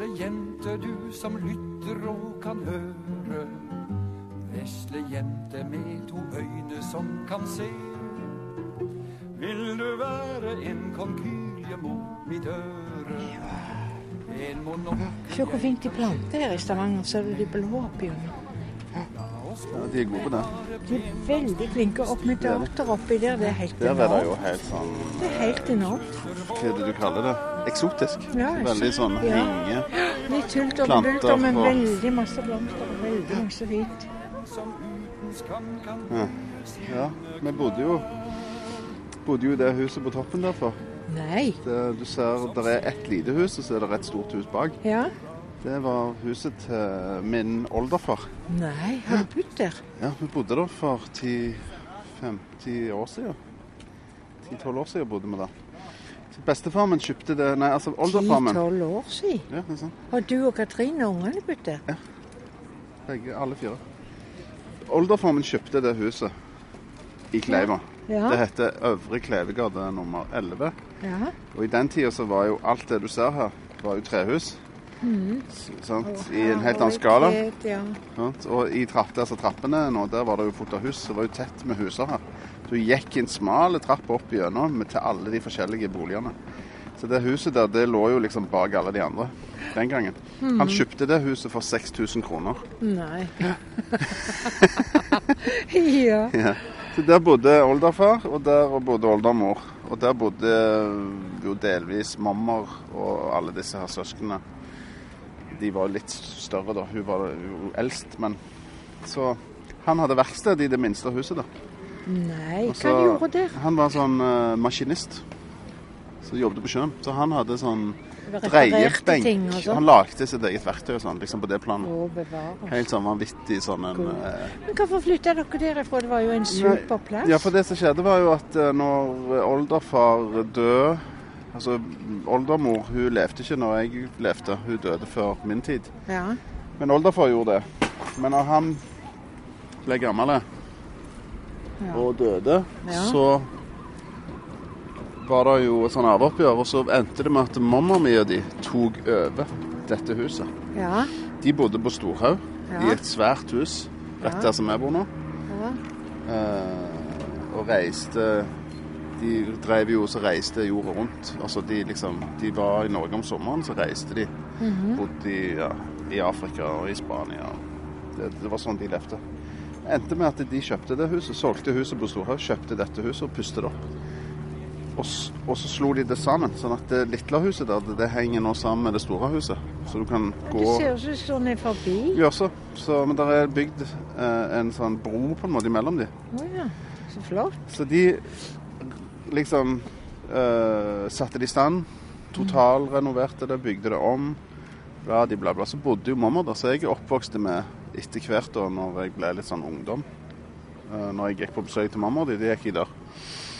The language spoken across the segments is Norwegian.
Vesle jente, du som lytter og kan høre. Vesle jente med to øyne som kan se. Vil du være en konkylie mot mitt øre? En monokkel Se hvor fint de planter her i Stavanger. Ser du de blå pionene? Ja, de er gode på det. De er veldig flinke. Opp med dater oppi der, det er helt Der er det enormt. jo helt sånn Det er helt enormt. Hva er det du kaller det? Eksotisk. Ja, Veldig sånn ja. henge Litt hult og bult, med og- veldig masse blomster veldig masse fint. Ja. ja, vi bodde jo bodde jo i det huset på toppen derfor. Nei. Det, du ser, det er ett lite hus, og så er det et stort hus bak. Ja. Det var huset til min oldefar. Nei, har du bodd der? Ja, vi bodde der for 10-50 år siden. 10-12 år siden bodde vi der. Bestefar min kjøpte det Nei, altså oldefar min. Ti-tolv år siden. Ja, det er sant. Har du og Katrine ungene bodd der? Begge, alle fire. Oldefar min kjøpte det huset i Kleiva. Ja. Det heter Øvre Klevegade nummer 11. ja. Og i den tida så var jo alt det du ser her, var jo trehus. Mm. Sant? I en helt annen skala. Ja. Og i trapp, altså trappene nå, der var det jo fullt av hus. Det var jo tett med huser her. Du gikk en smal trapp opp gjennom til alle de forskjellige boligene. Så det huset der, det lå jo liksom bak alle de andre den gangen. Han kjøpte det huset for 6000 kroner. Nei. ja. Ja. Så der bodde oldefar, og der bodde oldemor. Og der bodde jo delvis mammer og alle disse her søsknene. De var litt større da. Hun var jo eldst, men Så han hadde verksted i det minste huset, da. Nei, Også, hva gjorde der? Han var sånn uh, maskinist. som jobbet på sjøen. Så han hadde sånn dreiebenk. og sånn? Han lagde sitt eget verktøy og sånn, liksom på det planet. Å. Helt sånn vanvittig sånn en Cool. eh, Men hvorfor flytta dere derifra? Det var jo en super plass. Ja, for det som skjedde var jo at eh, når oldefar døde Altså, oldemor hun levde ikke når jeg levde, hun døde før min tid. Ja. Men oldefar gjorde det. Men når han ble gammel Ja. og døde, Ja. så var det jo et sånn arveoppgjør, og så endte det med at mamma mi og de tok over dette huset. ja. De bodde på Storhaug, i et svært hus rett der som jeg bor nå. ja. Eh, og reiste De drev jo så reiste jorda rundt. Altså de liksom De var i Norge om sommeren, så reiste de. Mhm. Bodde i, ja, i Afrika og i Spania. Det, det var sånn de levde. Endte med at de kjøpte det huset, solgte huset på Storhaug, kjøpte dette huset og pustet det opp. Og, og så slo de det sammen, sånn at det lille huset der, det, det henger nå sammen med det store huset. Så du kan gå Det ser ut som du står forbi. Ja, så. så men det er bygd eh, en sånn bro på en måte imellom de. Å ja. Så flott. Så de liksom eh, satte det i stand. Totalrenoverte det, bygde det om. Bla, de bla, bla. Så bodde jo mamma der, så jeg er oppvokst med etter hvert da når jeg ble litt sånn ungdom. Uh, når jeg gikk på besøk til mamma og de, de gikk jeg der.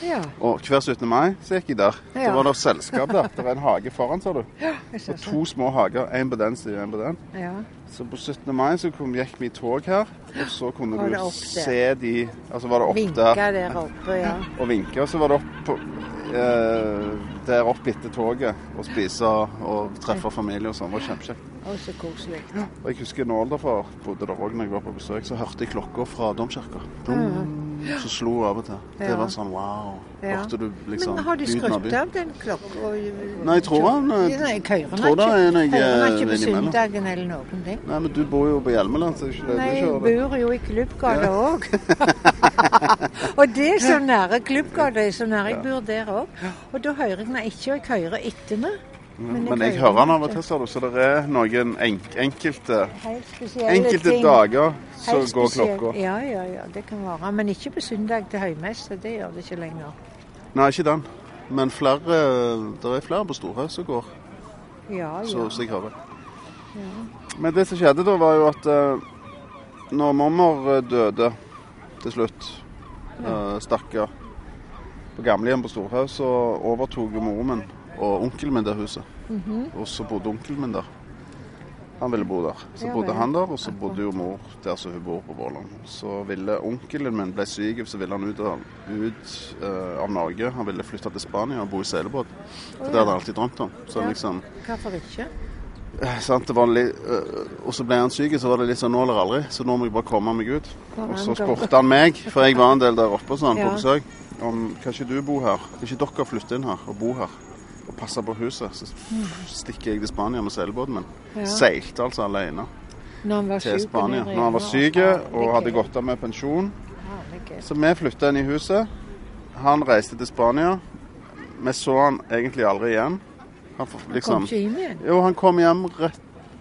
Ja. Og hver 17. mai så gikk jeg der. Ja. Da var det selskap der. Det var en hage foran, sa du. ja Og to små hager. En på den siden en på den. Ja. Så på 17. mai så kom, gikk vi i tog her, og så kunne du se de Altså var det opp Vinka der der oppe, ja. og vinke, og så var det opp på, eh, der opp etter toget og spise og treffe familie og sånn. Det var kjempekjekt. Og så koselig. Og jeg husker når oldefar bodde der òg, når jeg var på besøk, så hørte jeg klokka fra domkirka. Så slo av og til. Det var sånn wow. Hørte du liksom Men har av skrudd av den klokka? Nei, jeg tror han, eh, Nei, køyren tror det er noe, på eh, innimellom. søndagen eller noen ting. Nei, men du bor jo på Hjelmeland, så ikke det Nei, jeg bor jo i Klubbgata òg. og det er så nære Klubbgata, er så nære jeg bor der òg. Og da hører jeg meg ikke, og jeg hører etter meg. Men jeg hører han av og til, sa du, så det er noen enk enkelte, enkelte ting. dager så Helt går spesiell- klokka. Ja, ja, ja, det kan være. Men ikke på søndag til høymesse. Det gjør det ikke lenger. Nei, ikke den. Men flere, det er flere på Storhaug som går, Ja, så, ja. så jeg hører. Men det som skjedde da, var jo at eh, når mormor eh, døde til slutt, uh, stakkar, på gamlehjem på Storhaug, så overtok moren min og onkelen min der huset. Mhm. Og så bodde onkelen min der. Han ville bo der. Så Ja bodde han der, og så bodde jo mor der som hun bor på Våland. Så ville onkelen min ble syk, så ville han ut, av, ut uh, av Norge. Han ville flytte til Spania og bo i seilbåt. For Å, det hadde han alltid drømt om. Så Ja. liksom Hvorfor ikke? Eh, øh, og så ble han syk, så var det litt sånn nå eller aldri. Så nå må jeg bare komme meg ut. Og så spurte han meg, for jeg var en del der oppe sånn, Ja. på besøk, om kan ikke du bo her? Kan ikke dere flytte inn her og bo her? Og passa på huset? Så stikker jeg til Spania med seilbåten min. Ja. Seilte altså alene til Spania når han var syk og hadde gått av med pensjon. Så vi flytta inn i huset. Han reiste til Spania. Vi så han egentlig aldri igjen. Han får Kom liksom ikke hjem igjen. Jo, han kom hjem rett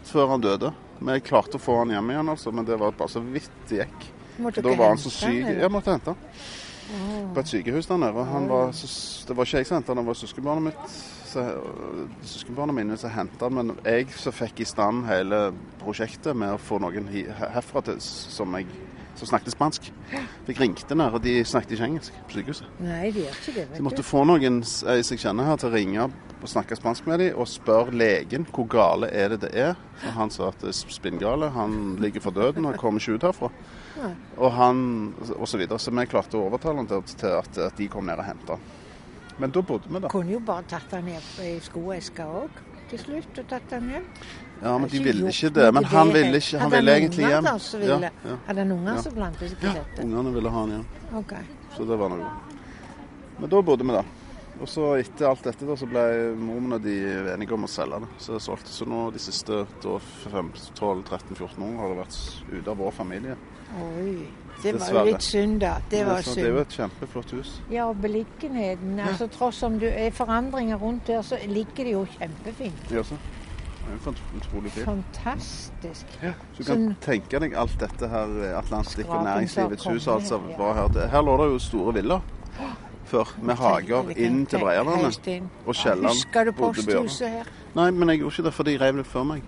før han døde. Vi klarte å få han hjem igjen, altså, men det var bare så vidt det gikk. Måtte Da var han så syk. Jeg måtte hente han på et sykehus der nede. Han var det var ikke jeg som hentet han, det var søskenbarnet mitt. Så, søskenbarnet mine som hentet han, men jeg som fikk i stand hele prosjektet med å få noen herfra til som, jeg, som snakket spansk. Jeg ringte ned, og de snakket ikke engelsk på sykehuset. Nei, de gjør ikke det. Så jeg måtte få noen jeg, jeg kjenner her til å ringe og snakke spansk med dem og spørre legen hvor gale er det det er. Så han sa at det er spinngale, han ligger for døden og kommer ikke ut herfra. Og han, og så videre. Så vi klarte å overtale han til, til at, at de kom ned og henta han. Men da bodde vi der. Kunne jo bare tatt han ned i skoeska òg til slutt og tatt han hjem. Ja, men de ville ikke det. Men han ville ikke. Han ville egentlig hjem. Hadde han unger som blandet seg på dette? Ungene ville ha han hjem. Ok. Så det var noe. Men da bodde vi der. Og så etter alt dette da, så ble mormen og de enige om å selge det. Så det solgte. Så nå de siste da, 12-13-14 årene har det vært ute av vår familie. Oi. Det var Dessverre. jo litt synd, da. Det var synd. det er jo et kjempeflott hus. Ja, og beliggenheten. Altså, tross om det er forandringer rundt der, så ligger det jo kjempefint. Ja, så. Det er jo en utrolig fint. Fantastisk. Ja. Så du kan Sånn- tenke deg alt dette her, eh, Atlantic og Næringslivets hus, altså her, ja. var her. Her lå det jo store villaer før, med hager inn til Breiadane. Og Kielland Husker du posthuset her? Nei, men jeg gjorde ikke det, for de rev det før meg.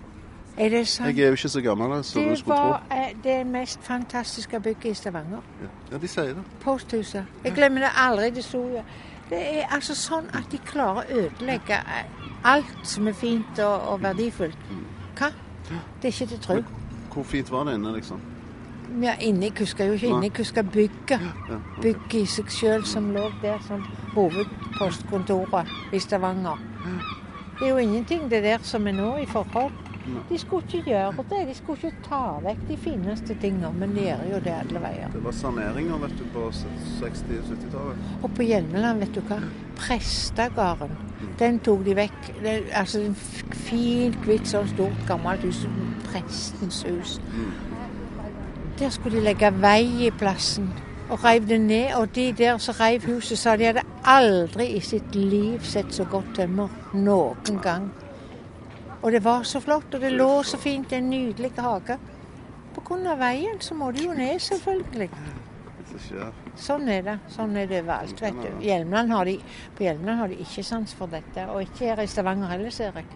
Er det sant? Jeg er jo ikke så gammel du Det skulle tro. var eh, det mest fantastiske bygget i Stavanger. Ja. ja, de sier det. Posthuset. Jeg glemmer det aldri. Det sto Det er altså sånn at de klarer å ødelegge eh, alt som er fint og, og verdifullt. Hva? Det er ikke til å tro. Hvor fint var det inne, liksom? Ja, inne, jeg husker jo ikke inne, jeg husker bygget. Bygget i seg sjøl som lå der som hovedpostkontoret i Stavanger. Det er jo ingenting det der som er nå i forhold. De skulle ikke gjøre det. De skulle ikke ta vekk de fineste tingene, men de gjør jo det alle veier. Det var saneringer vet du, på 60-70-tallet. Og på Hjelmeland, vet du hva? Prestegarden. Den tok de vekk. Det, altså en fint, hvitt, sånn stort, gammelt hus. Prestens hus. Der skulle de legge vei i plassen. Og reiv det ned. Og de der som reiv huset, sa de hadde aldri i sitt liv sett så godt tømmer. Noen gang. Og det var så flott, og det lå så fint en nydelig hage. Av veien så må du jo ned, selvfølgelig. Sånn er det. Sånn er det overalt. vet du. Hjelmland har de, på Hjelmeland har de ikke sans for dette. Og ikke her i Stavanger heller, ser jeg.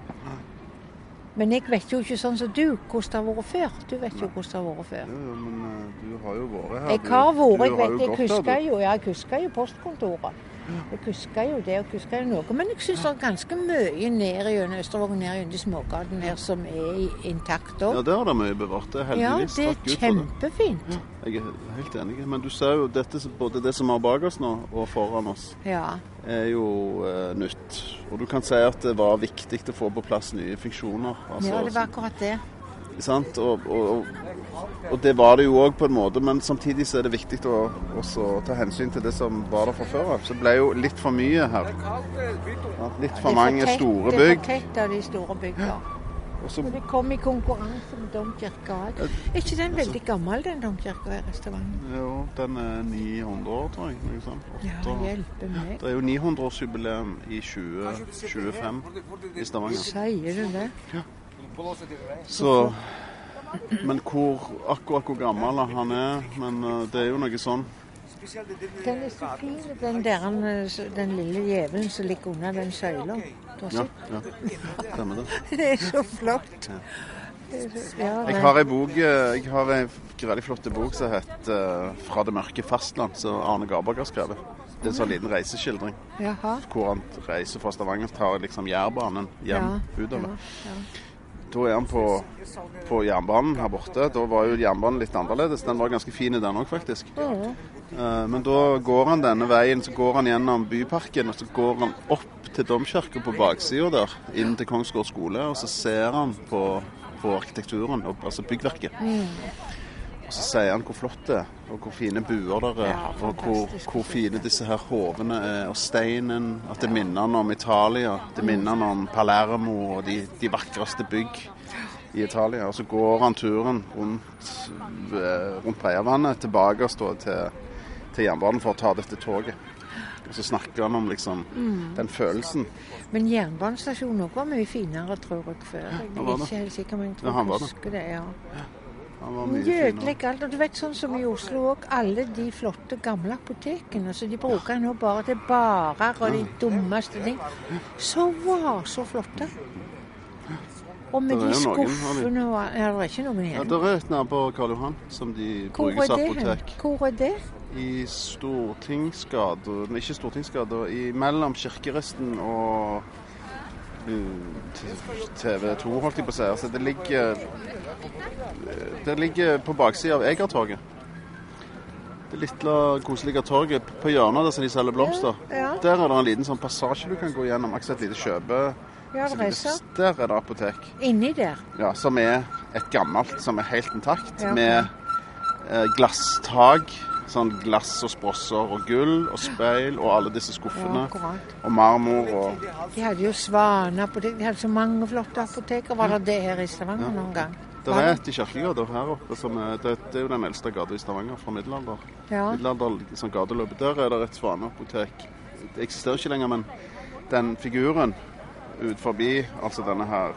Men jeg vet jo ikke sånn som du, hvordan det har vært før. Du vet jo hvordan det har vært før. Jo, men eh, du har jo vært her. Jeg har vært, jeg vet, jeg her, husker jo, ja, jeg husker jo postkontoret. Jeg husker jo det, og husker jo noe. Men jeg syns det er ganske mye ned gjennom Østervågen, ned gjennom de smågatene her som er intakt intakt Ja, òg. der er det mye bevart. Det er heldigvis. Ja, det er kjempefint. Det. Jeg er helt enig. Men du ser jo dette, både det som er bak oss nå og foran oss, Ja. er jo eh, nytt. Og du kan si at det var viktig å få på plass nye funksjoner. Altså, ja, det var akkurat det. Sant? Og, og, og, det var det jo òg på en måte, men samtidig så er det viktig å ta hensyn til det som var der fra før av. Så det ble jo litt for mye her. Litt for mange store Det er for tett av de store byggene. Og så det kom i konkurranse med domkirka. Er ikke den veldig gammel, den domkirka i Stavanger? Jo, den er 900 år, tror jeg. Sånt. Ja, hjelpe meg. Det er jo 900-årsjubileum i 2025 i Stavanger. Sier du det? Så Men hvor, akkurat hvor gammel han er Men uh, det er jo noe sånn. Den er så fin, den der eh, den lille djevelen som ligger under den søyla. Ja, ja. Stemmer det. Det er så flott. Ja, Jeg har ei bok eh, Jeg har ei veldig flott bok som heter eh, 'Fra det mørke fastland', som Arne Garberg har skrevet. Det er en sånn liten reiseskildring Jaha. hvor han reiser fra Stavanger tar liksom Jærbanen hjem Ja, utover. ja, ja. Da er han på, på jernbanen her borte. Da var jo jernbanen litt annerledes. Den var ganske fin, den òg, faktisk. Mm. Men da går han denne veien, så går han gjennom byparken, og så går han opp til domkirka på baksida der, inn til Kongsgård skole, og så ser han på, på arkitekturen, altså byggverket. Og så sier han hvor flott det er, og hvor fine buer der er, Ja, og hvor, hvor fine disse her hovene er, og steinen. At det minner han om Italia. Det minner han om Palermo og de, de vakreste bygg i Italia. Og så går han turen rundt, eh, rundt Breiavannet tilbake og står til, til jernbanen for å ta dette toget. Og så snakker han om liksom den følelsen. Men jernbanestasjonen var mye finere, tror jeg, før. Jeg er ikke helt sikker, men jeg tror jeg det. husker det. ja. Finere. alt. Og du vet sånn som i Oslo òg, alle de flotte gamle apotekene. Så de bruker nå bare til barer og de dummeste ting. Så var så flotte. Og med de skuffene og Ja, det er ikke noen Ja, det er et nabo Karl Johan som de Hvor bruker er som apotek. Hvor er det? I Stortingsgata ikke Stortingsgata. I mellom Kirkeristen og uh, TV2, holdt jeg på å si. Altså, det ligger Det ligger på baksida av Egertorget. Det lille, koselige torget på hjørnet der som de selger blomster. Ja, Der er det en liten sånn passasje du kan gå gjennom. Akkurat et lite kjøpe... ja. Der er det apotek. Inni der. Ja, som er et gammelt, som er helt intakt, Ja. med eh, glasstak. Sånn glass og sprosser og gull og speil og alle disse skuffene. Ja, Og marmor og De hadde jo Svaneapotek. De hadde så mange flotte apoteker. Var det det her i Stavanger noen gang? Det er et i Kirkegata her oppe. Som er, det, det er jo den eldste gata i Stavanger fra middelalder. Ja. Middelalder sånn gateløp. Der er det et svaneapotek. Det eksisterer ikke lenger, men den figuren ut forbi, altså denne her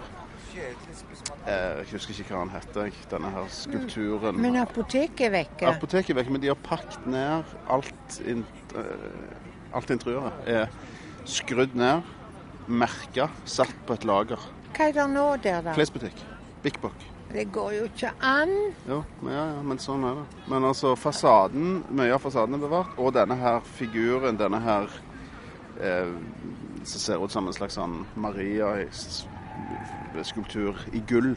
Jeg husker ikke hva han heter, denne her skulpturen. Men apoteket er vekke. Apoteket er vekke, men de har pakket ned alt, in, eh, alt interiøret. Er skrudd ned, merka, satt på et lager. Hva er det nå der, da? Klesbutikk. Big Bock. Det går jo ikke an. Jo, men ja, ja, men sånn er det. Men altså, fasaden, mye av fasaden er bevart. Og denne her figuren, denne her eh, som ser ut som en slags sånn Maria-skulptur i gull.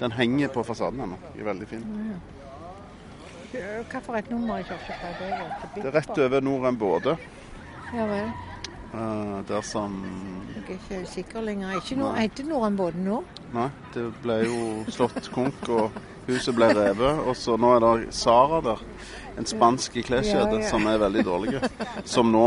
Den henger på fasaden ennå. Er veldig fin. For et nummer i kirkefeiringen? Det er rett over Norheim Både. Ja vel. eh, der som Jeg er ikke sikker lenger. Ikke noe, heter Norheim både nå? Nei, det ble jo slått konk, og huset ble revet. Og så nå er det Sara der. En spansk kleskjede som er veldig dårlige. Som nå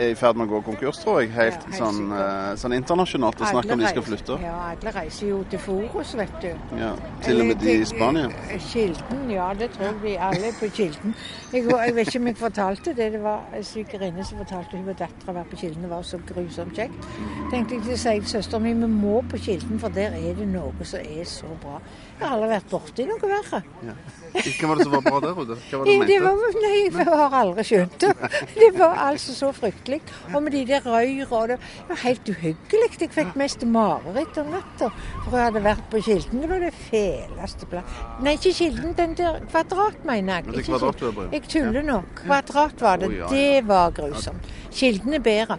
er i ferd med å gå konkurs, tror jeg. Helt, helt sånn, eh, sånn internasjonalt og snakke om de skal flytte. Ja, alle reiser jo til Forus, vet du. Ja, til og med de i Spania. Kilden, ja, det tror vi alle på Kilden. Jeg, jeg vet ikke om jeg fortalte det. Det var en svigerinne som fortalte hun var dattera var på Kilden. Det var så grusomt kjekt. Tenkte jeg til søsteren min vi må på Kilden, for der er det noe som er så bra. Jeg har aldri vært borti noe verre. Ja. Hva var det som var bra der ute? Hva var det du mente? nei, jeg har aldri skjønt det. Det var altså så fryktelig. Og med de der røyra og det var helt uhyggelig. Jeg fikk mest mareritt om natta. For jeg hadde vært på Kilden. Det var det feleste plass. Nei, ikke Kilden, den der Kvadrat, mener jeg. Men det er Kvadrat du er på, ja. Jeg tuller nå. Kvadrat var det. Det var grusomt. Kilden er bedre.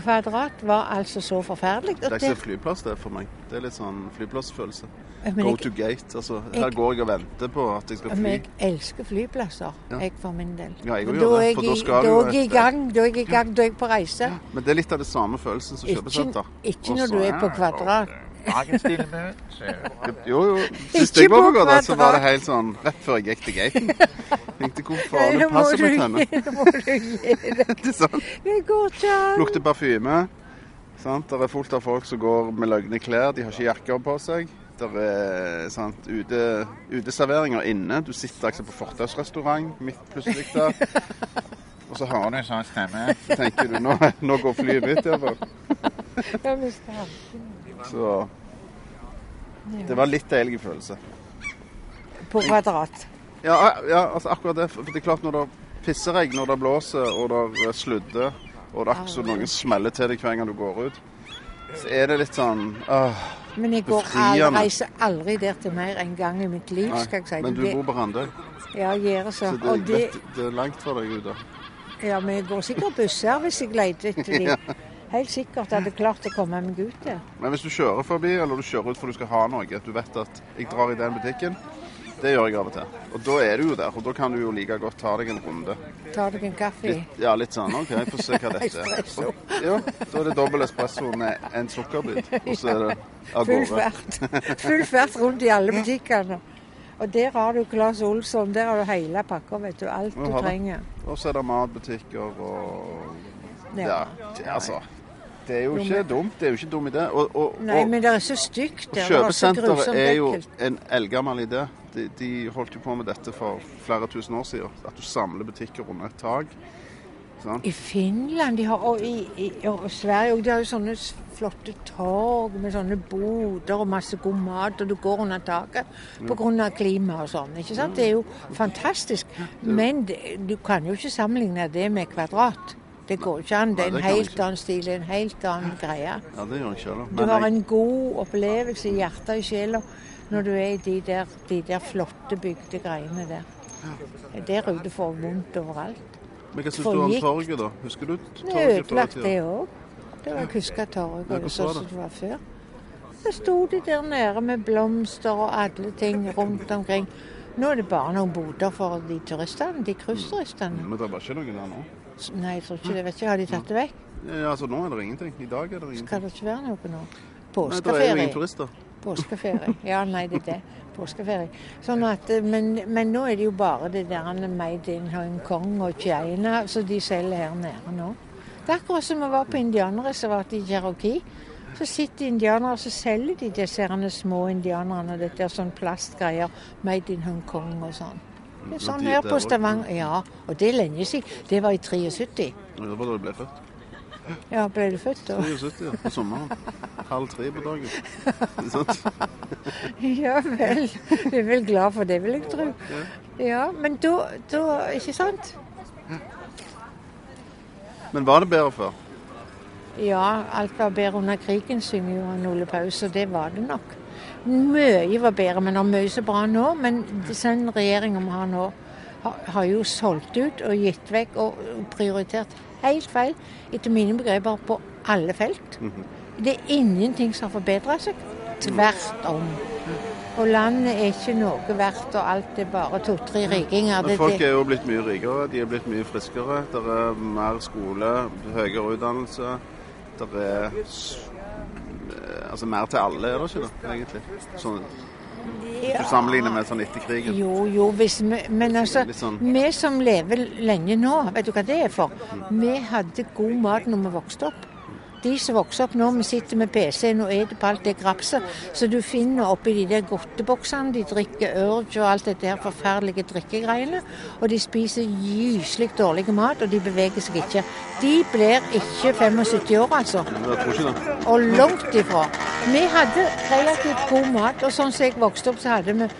Kvadrat var altså så forferdelig. Det er ikke flyplass det for meg. Det er litt sånn flyplassfølelse. Go to to gate. Altså, her går jeg og venter på at jeg skal fly. men jeg elsker flyplasser, Ja. jeg for min del. Ja, jeg gjør det, for jeg da i- skal da du er jeg i gang, da er jeg i gang, da er jeg på reise. Men det er litt av det samme følelsen som kjøpesenter. ikke når du er på kvadrat. Jo, jo. Sist jeg var på Kvadrat, så var det helt sånn rett før jeg gikk til gaten. Tenkte hvorfor har du passet med henne. nå må du gi det. Det er sånn. Det går ikke an. Lukter parfyme. Sant? Det er fullt av folk som går med løgne klær. De har ikke jakker på seg. Der er sant, ute, uteserveringer inne. Du sitter altså på fortausrestaurant midt plutselig der. Og så hører du, en sånn stemme? så tenker du nå, nå går flyet mitt halsen. Så det var litt deilig følelse. På kvadrat. Ja, ja, altså akkurat det. For det er klart når det pisseregn, når det blåser og det sludder, og det er akkurat som noen smeller til deg hver gang du går ut, så er det litt sånn åh, Men jeg går aldri, reiser aldri der til mer en gang i mitt liv, nei. skal jeg si. Men du Det- bor på Randøy, Ja, gjør så. så det, Og det, vet, det er langt for deg ute. ja, men jeg går sikkert busser hvis jeg leter etter dem. Helt sikkert hadde klart å komme meg ut der. Men hvis du kjører forbi, eller du kjører ut for du skal ha noe, at du vet at jeg drar i den butikken, Det gjør jeg av og til. Og da er du jo der, og da kan du jo like godt ta deg en runde. Ta deg en kaffe. Litt, ja, litt sånn. OK, få se hva dette er. Espresso. Ja, da er det dobbel espresso med en sukkerbit, og så er det av Full fart. Full fart rundt i alle butikkene. Og der har du Claes Olsson. Der har du hele pakka, vet du. Alt du trenger. Og så er det matbutikker og Ja, altså. Det er jo ikke dumt. Det er jo ikke dum idé. Og, og, Nei, men det er så stygt der. Kjøpesenteret er jo en eldgammel idé. De, de holdt jo på med dette for flere tusen år siden. At du samler butikker under et tak. Sånn. I Finland de har, og i, i og Sverige òg. de har jo sånne flotte torg med sånne boder og masse god mat, og du går under taket pga. klima og sånn. ikke sant? Det er jo fantastisk. Men det, du kan jo ikke sammenligne det med kvadrat. Det går ikke an. Det er en helt annen stil, en helt annen greie. Ja, det gjør jeg selv. Du har en god opplevelse i hjertet og i sjela når du er i de der, de der flotte bygde greiene der. Der ute får vondt overalt. men hva syns du om torget, da? Husker du Det torget er ødelagt, det òg. Det var Kuskatorget, Ja, og det sånn som det? det var før. Så sto de der nede med blomster og alle ting rundt omkring. Nå er det bare noen boder for de turistene, de cruiseturistene. Men det var ikke noe der nå? Nei, jeg tror ikke det. Vet ikke, Har de tatt det vekk? Ja, altså, nå er det ingenting. I dag er det ingenting. Skal det ikke være noe nå? Nei, det er Påskeferie. ingen turister. Påskeferie. Ja, nei, det er det. Påskeferie. Sånn at, eh, men, men nå er det jo bare det der Made in Hong Kong og China som de selger her nede nå. Det er akkurat som å var på indianerreservatet i Cherokee. Så sitter indianere og så selger de disse små indianerne og dette er sånn plastgreier. Made in Hong Kong og sånn. Det er sånn her på? Stavanger. Ja, og det er lenge siden. Det var i 73. Ja, Det var da du ble født. Ja, ble du født da? 73, ja. På sommeren. Halv tre på dagen. Sant? Ja vel. Du er vel glad for det, vil jeg tro. Ja, men da, da Ikke sant? Men var det bedre før? Ja, alt var bedre under krigen, synger jo han Ole Paus, og det var det nok. Mye var bedre, men det er mye så bra nå. Men den regjeringa vi har nå, har, har jo solgt ut og gitt vekk og prioritert helt feil, etter mine begreper, på alle felt. Det er ingenting som har forbedra seg. Tvert om. Og landet er ikke noe verdt, og alt er bare to-tre rikinger. Men folk er jo blitt mye rikere, de er blitt mye friskere. Det er mer skole, høyere utdannelse. Det er eh, altså mer til alle, er det ikke det, egentlig? Sånn, du sammenligner med sånn etter krigen. Jo, jo, hvis vi, men altså, sånn- vi som lever lenge nå, vet du hva det er for? Vi hadde god mat når vi vokste opp. De som vokser opp nå, vi sitter med PC-en og spiser på alt det grapset så du finner oppi de der godteboksene. De drikker Urge og alt dette her forferdelige drikkegreiene. Og de spiser gyselig dårlig mat, og de beveger seg ikke. De blir ikke 75 år, altså. Og langt ifra. Vi hadde relativt god mat, og sånn som jeg vokste opp, så hadde vi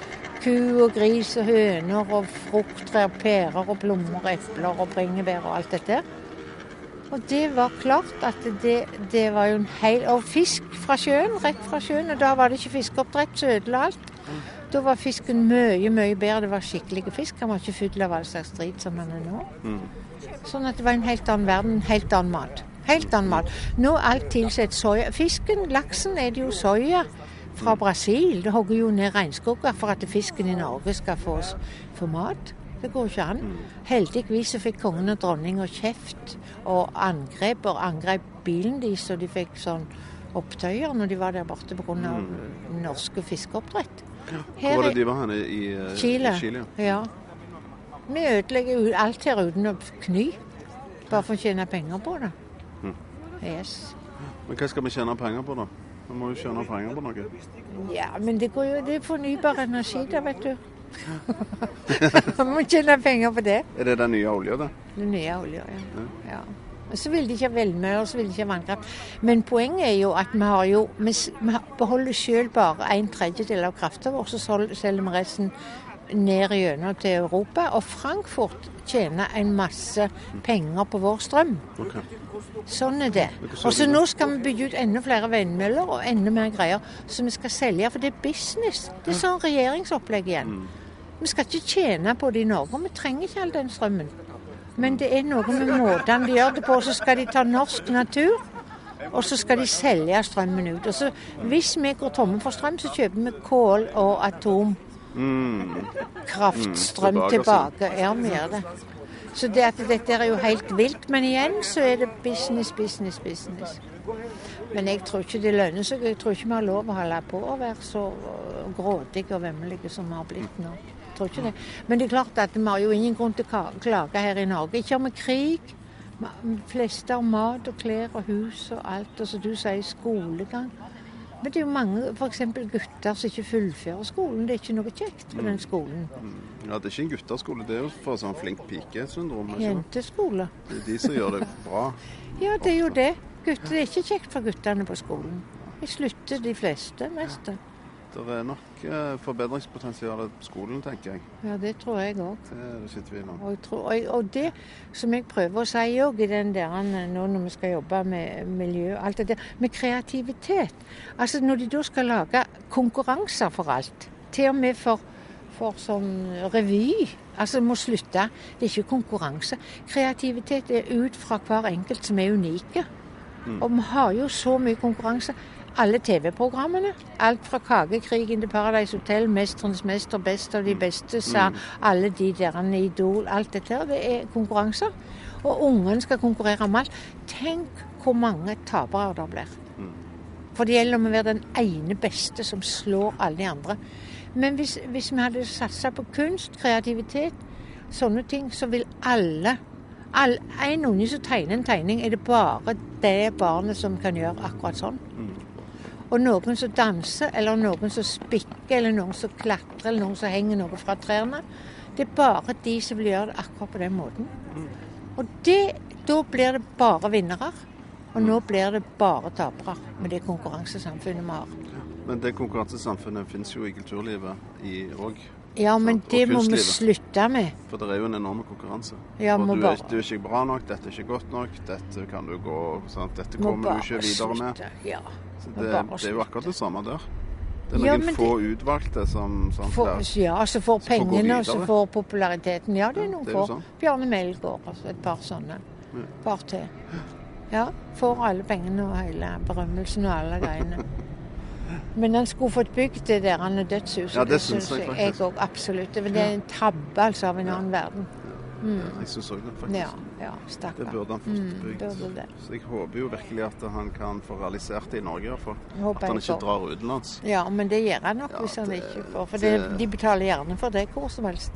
ku og gris og høner og frukttrær, pærer og plommer og epler og bringebær og alt dette. Og det var klart at det, det var jo en hel Og fisk fra sjøen, rett fra sjøen. Og da var det ikke fiskeoppdrett, så ødela alt. Da var fisken mye, mye bedre. Det var skikkelig fisk. Han var ikke full av all slags drit som han er nå. Sånn at det var en helt annen verden, en helt annen mat. Helt annen mat. Nå er alt tilsett soya. Fisken, laksen, er det jo soya fra Brasil. Det hogger jo ned regnskoger for at fisken i Norge skal få, få mat. Det går ikke an. Heldigvis så fikk kongen og dronninga kjeft og angrep, og angrep bilen deres, og de fikk sånn opptøyer når de var der borte pga. av norske fiskeoppdrett. Hvor var det de var henne i uh, Chile. i Chile? ja. Vi ødelegger alt her uten å kny. Bare for å tjene penger på det. Yes. Men hva skal vi tjene penger på, da? Vi må jo tjene penger på noe. Ja, men det går jo det er fornybar energi da, vet du. Må tjene penger på det. Er det den nye olja, det? Den nye olja, ja. ja. Og Så vil de ikke ha velmøller, så vil de ikke ha vannkraft. Men poenget er jo at vi har jo Vi, beholder selv bare en tredjedel av kraften vår, så selger vi resten ned gjennom til Europa. Og Frankfurt tjener en masse penger på vår strøm. Okay. Sånn er det. Og så nå skal vi bygge ut enda flere vindmøller og enda mer greier som vi skal selge, for det er business. Det er sånn regjeringsopplegg igjen. Vi skal ikke tjene på det i Norge, og vi trenger ikke all den strømmen. Men det er noe med måten de gjør det på. Så skal de ta norsk natur, og så skal de selge strømmen ut. Og så Hvis vi går tomme for strøm, så kjøper vi kål og atom Mm. kraftstrøm Mm, tilbake, tilbake. Ja, vi gjør det. Så det at dette er jo helt vilt. Men igjen så er det business, business, business. Men jeg tror ikke det lønner seg. Jeg tror ikke vi har lov å holde på å være så øh, grådige og vemmelige som vi har blitt nå. Jeg tror ikke det. Men det er klart at vi har jo ingen grunn til å klage her i Norge. Ikke vi krig. De fleste har mat og klær og hus og alt. Og som du sier, skolegang. Men det er jo mange f.eks. gutter som ikke fullfører skolen. Det er ikke noe kjekt på den skolen. Ja, det er ikke en gutteskole, det er jo for sånn flink pike-syndrom. Jenteskole. Det er de som gjør det bra. Ja, det er jo det. Gutter, det er ikke kjekt for guttene på skolen. De slutter de fleste, mest. Det er nok eh, forbedringspotensial på skolen, tenker jeg. Ja, det tror jeg òg. Det er det ikke tvil om. Og, tror- og, og det som jeg prøver å si òg i den der nå når vi skal jobbe med miljø og alt det der, med kreativitet. Altså når de da skal lage konkurranser for alt, til og med for, for sånn revy, altså må slutte. Det er ikke konkurranse. Kreativitet er ut fra hver enkelt som er unike. Og vi har jo så mye konkurranse. Alle TV-programmene. Alt fra Kakekrigen til Paradise Hotel, Mesternes mester, Best av de beste, sa alle de der Idol. Alt dette her, det er konkurranser. Og ungene skal konkurrere om alt. Tenk hvor mange tapere det blir. For det gjelder om å være den ene beste som slår alle de andre. Men hvis, hvis vi hadde satsa på kunst, kreativitet, sånne ting, så vil alle all, En unge som tegner en tegning, er det bare det barnet som kan gjøre akkurat sånn. Og noen som danser, eller noen som spikker, eller noen som klatrer, eller noen som henger noe fra trærne. Det er bare de som vil gjøre det akkurat på den måten. Og det, da blir det bare vinnere. Og nå blir det bare tapere med det konkurransesamfunnet vi har. Men det konkurransesamfunnet finnes jo i kulturlivet òg. Ja, men Sant, det må vi slutte med. For det er jo en enorm konkurranse. Ja, du, er, bare- du er ikke bra nok, dette er ikke godt nok, dette kan du gå sant? Dette kommer du ikke videre med. Ja. Det, det er jo akkurat det samme der. Det er Ja, noen men få utvalgte som sant, For, ja, som får pengene, og så får populariteten. Ja, det er Ja, noen det er få. sånn. Bjarne Melgaard og et par sånne. Par til. Ja, får alle pengene og hele berømmelsen og alle greiene. Men han skulle fått bygd det der han er dødshuset. Ja, det syns jeg jeg òg absolutt. Det er en tabbe altså av en annen verden. Jeg syns òg det, faktisk. Ja, ja, stakkar. Det burde han fått Mm, bygd. Så jeg håper jo virkelig at han kan få realisert det i Norge, i hvert fall. Håper At han ikke drar utenlands. Ja, men det gjør han nok Ja, hvis han det- ikke får. For det- det, de betaler gjerne for det hvor som helst.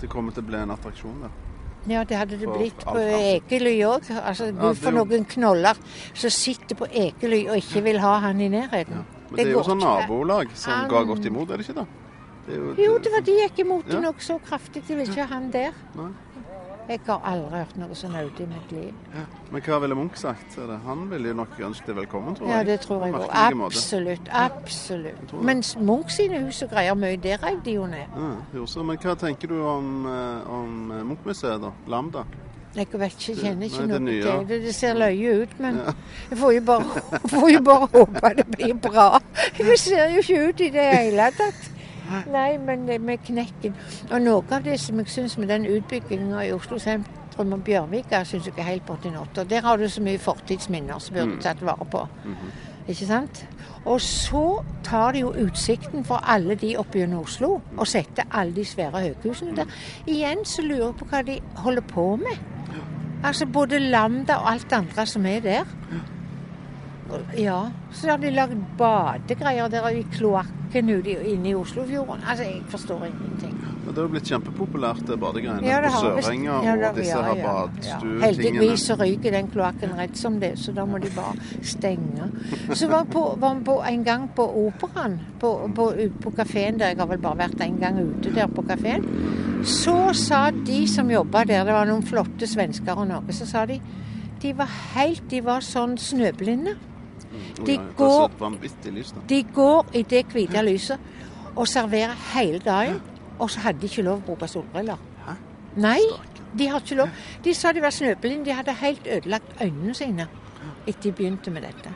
Det kommer til å bli en attraksjon der. Ja, det hadde det blitt på. Ekely òg. Altså, Gud for noen knoller som sitter på Ekely og ikke vil ha han i nærheten. Men det, er jo sånn nabolag som Han- ga godt imot, er det ikke det? det er Jo, det var de gikk imot Ja. noe så kraftig. De vil ikke ha han der. Nei. Jeg har aldri hørt noe så naudig i mitt liv. Men hva ville Munch sagt? Han ville jo nok ønsket det velkommen, tror jeg. Ja, det tror jeg òg. Absolutt. Absolutt. Ja. Mens Munch sine hus og greier mye, det rev de jo ned. Ja, men hva tenker du om, eh, om eh, Munch-museet, da? Lambda? Jeg vet ikke, jeg kjenner ikke Nei, noe til det. Det ser løye ut, men jeg får jo bare, får jo bare håpe det blir bra. Det ser jo ikke ut i det hele tatt. Nei, men det med knekken. Og noe av det som jeg syns med den utbygginga i Oslo sentrum og Bjørvika, syns jeg er helt borti natta. Der har du så mye fortidsminner som burde tatt vare på. Ikke sant? Og så tar de jo utsikten for alle de oppe gjennom Oslo, og setter alle de svære høyhusene der. Igjen så lurer jeg på hva de holder på med. Altså både Lambda og alt det andre som er der. Ja, så har de lagd badegreier der i kloakken ute inne i Oslofjorden. Altså, jeg forstår ingenting. Men det har jo blitt kjempepopulært, det badegreiene Ja, det på Sørenga ja, og disse her ja, badstuetingene. Heldigvis så ryker den kloakken rett som det, så da må de bare stenge. Så var vi en gang på Operaen, på, på, på kafeen der, jeg har vel bare vært en gang ute der på kafeen, så sa de som jobba der, det var noen flotte svensker og noe, så sa de de var helt De var sånn snøblinde. Oi, de går-. De går i det hvite lyset og serverer hele dagen, og så hadde de ikke lov å bruke solbriller. Nei, de har ikke lov. De sa de var snøblinde. De hadde helt ødelagt øynene sine etter de begynte med dette.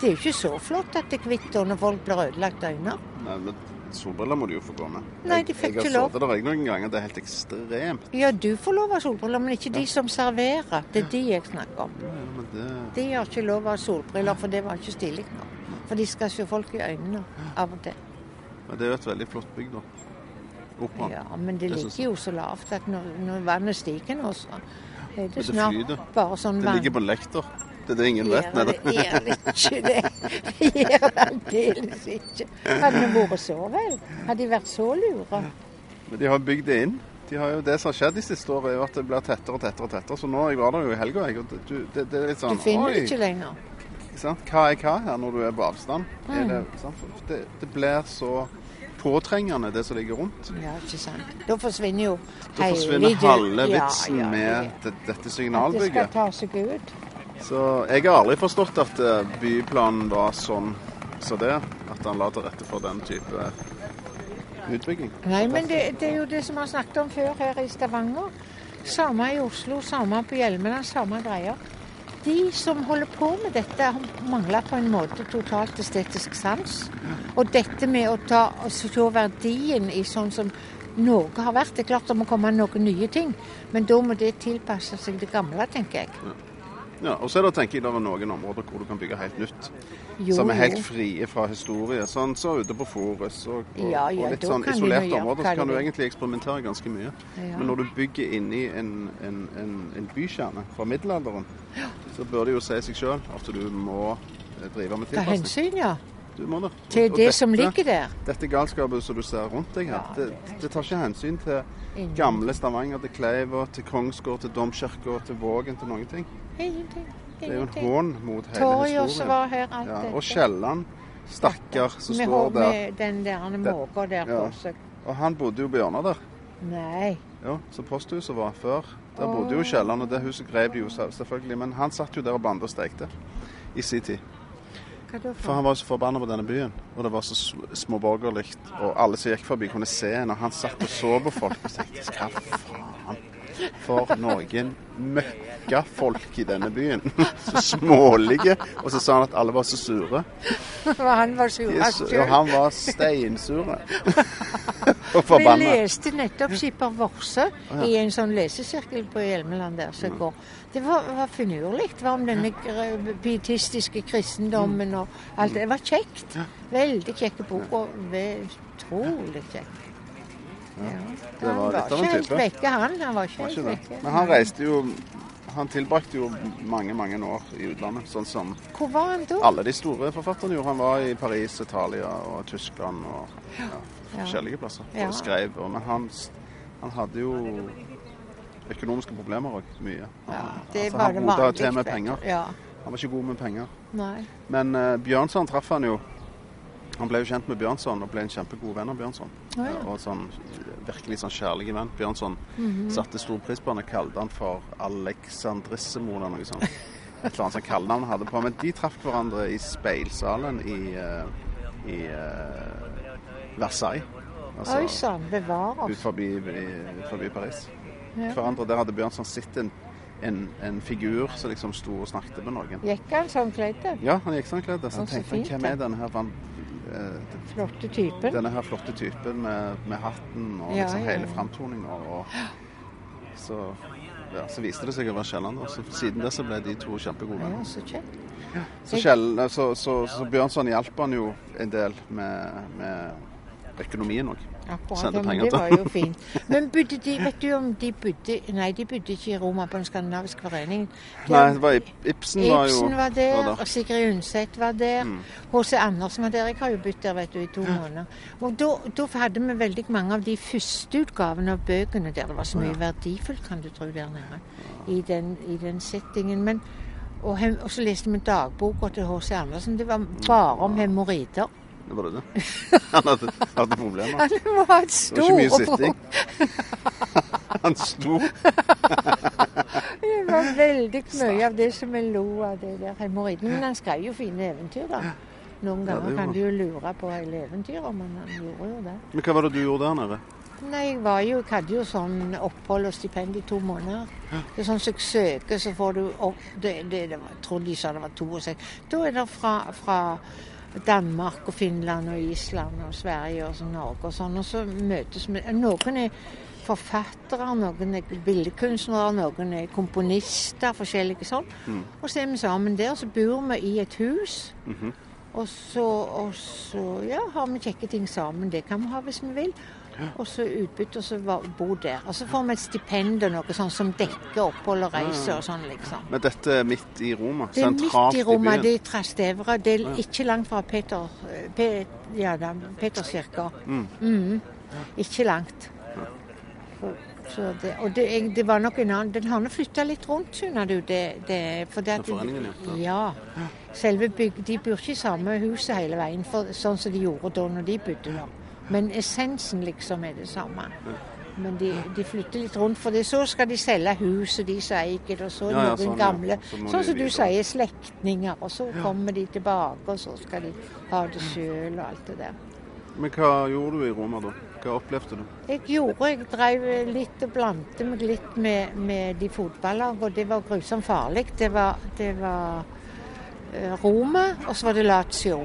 Det er jo ikke så flott at det er hvitt når folk blir ødelagt øyne. Nei, men solbriller må du jo få gå med. Nei, de fikk jeg, ikke jeg har sittet der noen ganger, det er helt ekstremt. Ja, du får lov av solbriller, men ikke de som serverer. Det er de jeg snakker om. Ja, men det... De har ikke lov av solbriller, for det var ikke stilig nok. For de skal se folk i øynene av og til. Men det er jo et veldig flott bygg, da. Opera. Ja, men det Det ligger jo så lavt at når, når vannet stiger nå, så er det det snart flyter. bare sånn Det ligger på lekter. Det er det ingen vet. Gjør det gjør det ikke det. Det gjør det aldeles ikke. Hadde vi vært så vel? Hadde de vært så lure? Men de har bygd det inn. De har jo, det som har skjedd de siste årene, er at det blir tettere og tettere. og tettere. Så nå jeg var der jo i helga. og det- du- Det, det er litt Du sånn finner det ikke lenger. Sant? Hva er hva her når du er på avstand? Er det, Mm. sant? Det, det blir så påtrengende, det som ligger rundt. Ja, ikke sant. Da forsvinner jo Da forsvinner det- halve Ja, vitsen ja, med ja. det, dette At det skal ta seg ut. Så jeg har aldri forstått at eh, byplanen var sånn som det. At han la til rette for den type utbygging. Nei, men det, det er jo det som vi har snakket om før her i Stavanger. Samme i Oslo, samme på Hjelmeland, samme greier. De som holder på med dette, mangler på en måte totalt estetisk sans. Og dette med å ta se verdien i sånn som Norge har vært. Det er klart det må komme noen nye ting, men da må det tilpasse seg det gamle, tenker jeg. Ja, og så er det tenker jeg, det er noen områder hvor du kan bygge helt nytt. Jo, som er helt frie fra historie. Sånn så ute på Forus og, og, Ja, ja, og litt sånn isolerte områder, så kan du egentlig eksperimentere ganske mye. Ja. Men når du bygger inni en, en, en, en bykjerne fra middelalderen, så bør det jo si seg sjøl at du må eh, drive med Ta hensyn, ja. Du må det. Til det dette, det som ligger der. Dette galskapet som du ser rundt deg her, det, det tar ikke hensyn til gamle Stavanger, til Kleiva, til Kongsgård, til Domkirka, til Vågen, til noen ting. Ingenting. Det er jo en hån mot hele Torget historien. var her. alt Ja, dette. og Kielland, stakkar, som Med står der. Med den der måka der Ja. på seg. Og han bodde jo på der. Nei. Ja, så posthuset var før. Der bodde jo Kielland, og det huset grev de jo selv- selvfølgelig. Men han satt jo der og bandet og stekte i sin tid. For han var jo så forbanna på denne byen, og det var så sm- småborgerlig. Og alle som gikk forbi, kunne se en, og han satt og så på folk og tenkte hva faen for noen møkkafolk i denne byen. Så smålige. Og så sa han at alle var så sure. Og han var sur og han var steinsure. og Vi leste nettopp Skipper Vorse i en sånn lesesirkel på Hjelmeland der som går. Det var, var finurlig. Det var om denne pietistiske kristendommen og alt det. Var kjekt. Veldig kjekk bok, og utrolig kjekk. Ja. det var litt av en ikke helt type. vekke, han. Han var ikke Var helt vekke. Men han reiste jo Han tilbrakte jo mange, mange år i utlandet. Sånn som Hvor var han da? alle de store forfatterne gjorde. Han var i Paris, Italia og Tyskland og ja, forskjellige plasser Ja. og skrev. Og, men han, han hadde jo økonomiske problemer òg, mye. Ja, Han- det altså, var han det bodde til med penger. Ja. Han var ikke god med penger. Nei. Men uh, Bjørnson traff han jo. Han ble jo kjent med Bjørnson og ble en kjempegod venn av Bjørnson. Oh, ja. Og sånn virkelig sånn kjærlig venn. Bjørnson Mhm. satte stor pris på han og kalte han for Alexandrissimo eller noe sånt. Et eller annet sånt kallenavn han hadde på. Men de traff hverandre i speilsalen i, eh, i uh, Versailles. Oi sann, bevare ut forbi, ut forbi Paris. Ja. Hverandre. Der hadde Bjørnson sett en, en, en figur som liksom sto og snakket med noen. Gikk han sånn kledd? Ja, han gikk sånn kledd. Så han så tenkte han hvem er denne her For eh, Flotte typen. denne her flotte typen med, med hatten og Ja, liksom hele ja. framtoninga. Så, ja, så viste det seg å være Kielland. Og siden det så ble de to kjempegode Ja, så kjekt. Så, Kjell, så, så, så Bjørnson hjalp han jo en del med, med økonomien òg. Akkurat, penger til. det var jo fint. Men bodde de, vet du om de bodde Nei, de bodde ikke i Roma på Den skandinaviske foreningen. De- Nei, det var Ibsen var jo Ibsen var der, var der. og Sigrid Undset var der. Mm. H.C. Andersen var der. Jeg har jo bodd der vet du, i to måneder. Og da, hadde vi veldig mange av de første utgavene av bøkene der. Det var så mye verdifullt, kan du tro, der nede. I den, i den settingen. Men, og, og så leste vi dagboka til H.C. Andersen. Det var bare om hemoroider. Det var det. Han hadde, hadde problemer. Han må ha et Det var ikke mye sitting. Han sto Det var veldig mye av det som jeg lo av det der hemoroiden. Men han skrev jo fine eventyr, da. Noen Ja, ganger gjorde kan du jo lure på hele eventyret, men han gjorde jo det. Men hva var det du gjorde der nede? Nei, jeg var jo, jeg hadde jo sånn opphold og stipend i to måneder. Det er sånn som jeg søker, så får du opp det, det, det var, Jeg tror de sa det var to og seks. Da er det fra, fra Danmark og Finland og Island og Sverige og så Norge og sånn. Og så møtes vi Noen er forfattere, noen er billedkunstnere, noen er komponister, forskjellige sånn. Og så er vi sammen der, så bor vi i et hus. Og så, og så ja, har vi kjekke ting sammen. Det kan vi ha hvis vi vil. Og så utbytte og så bo der. Og så får vi et stipend og noe sånt som dekker opphold og reise og sånn, liksom. Men dette er midt i Roma? Det er midt i Roma, i det er Trastevere. Det er ikke langt fra Peter, Pe, ja, da, Peterskirka. Mm. Ikke langt. Det, og det, det var nok en annen Den har nå flytta litt rundt, skjønner du. Det, det, for det at, ja. Selve bygg, De bor ikke i samme huset hele veien, for, sånn som de gjorde da når de bodde der. Men essensen liksom er det samme. Men de, de flytter litt rundt, for det, så skal de selge huset de som eier og så Ja, ja, noen sånn, ja. gamle Så Sånn som du sier, slektninger, og så kommer de tilbake, og så skal de ha det sjøl og alt det der. Men hva gjorde du i Roma da? Hva opplevde du? Jeg gjorde, jeg drev litt og blandte meg litt med, med de fotballagene, og det var grusomt farlig. Det var, det var eh, Roma, og så var det Lazio.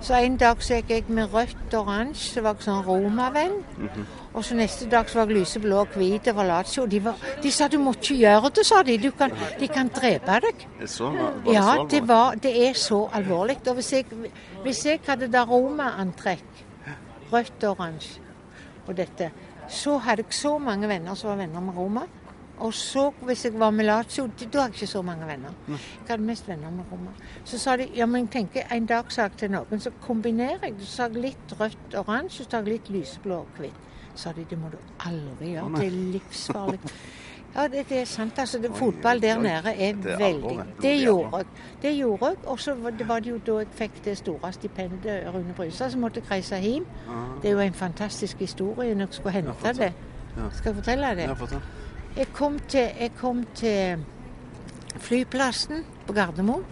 Så en dag så gikk jeg med rødt og oransje, så var jeg sånn romavenn. Mm -hmm. Og så neste dag så var jeg lyseblå og hvit over Lazio. De, var, de sa du må ikke gjøre det, sa de. Du kan, de kan drepe deg. Så, var det Ja, så det, var, det er så alvorlig. Og hvis jeg, hvis jeg hadde da Roma-antrekk, rødt og oransje, og dette, så hadde jeg så mange venner som var venner med Roma. Og så, hvis jeg var med Lazio, da har jeg ikke så mange venner. Jeg hadde mest venner med Roma. Så sa de ja, men tenk, en dag sa jeg til noen, så kombinerer jeg. Så sa jeg litt rødt oransje, så tar jeg litt lyseblå og hvitt. Sa de det må du aldri gjøre, det er livsfarlig. Ja, det, det er sant. altså. Det, fotball der nede er Det er veldig det. Gjorde jeg. Det gjorde jeg. Og så var det, jo da jeg fikk det store stipendet Rune Brystad, så måtte jeg reise hjem. Det er jo en fantastisk historie når jeg skulle hente det. Skal jeg fortelle Ja, det? fortell. Jeg kom til, jeg kom til flyplassen på Gardermoen.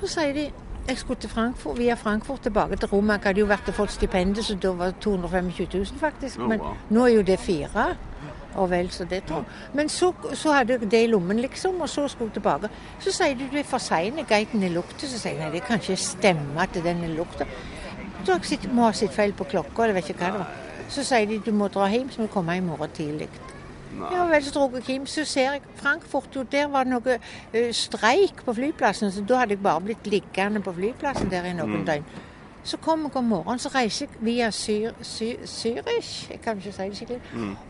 Så sier de jeg skulle til Frankfurt, via Frankfurt tilbake til Roma. Jeg hadde jo vært og fått stipendet, så da var det 225 000 faktisk. Men nå er jo det fire. Og vel så det, tror jeg. Men så, så hadde jeg det i lommen, liksom, og så skulle jeg tilbake. Så sier de du er for sein, guiden er lukta. Så sier jeg nei, det kan ikke stemme at den er lukta. Så jeg må ha sett feil på klokka, eller vet ikke hva det var. Så sier de du må dra hjem, så må du komme i morgen tidlig. Ja Jeg så vel jeg Kim, så ser jeg Frankfurt, jo der var det noe eh, streik på flyplassen, så da hadde jeg bare blitt liggende på flyplassen der i noen døgn. Så kom jeg om morgenen, så reiser jeg via Syr, Syr, Zürich, jeg kan ikke si det skikkelig,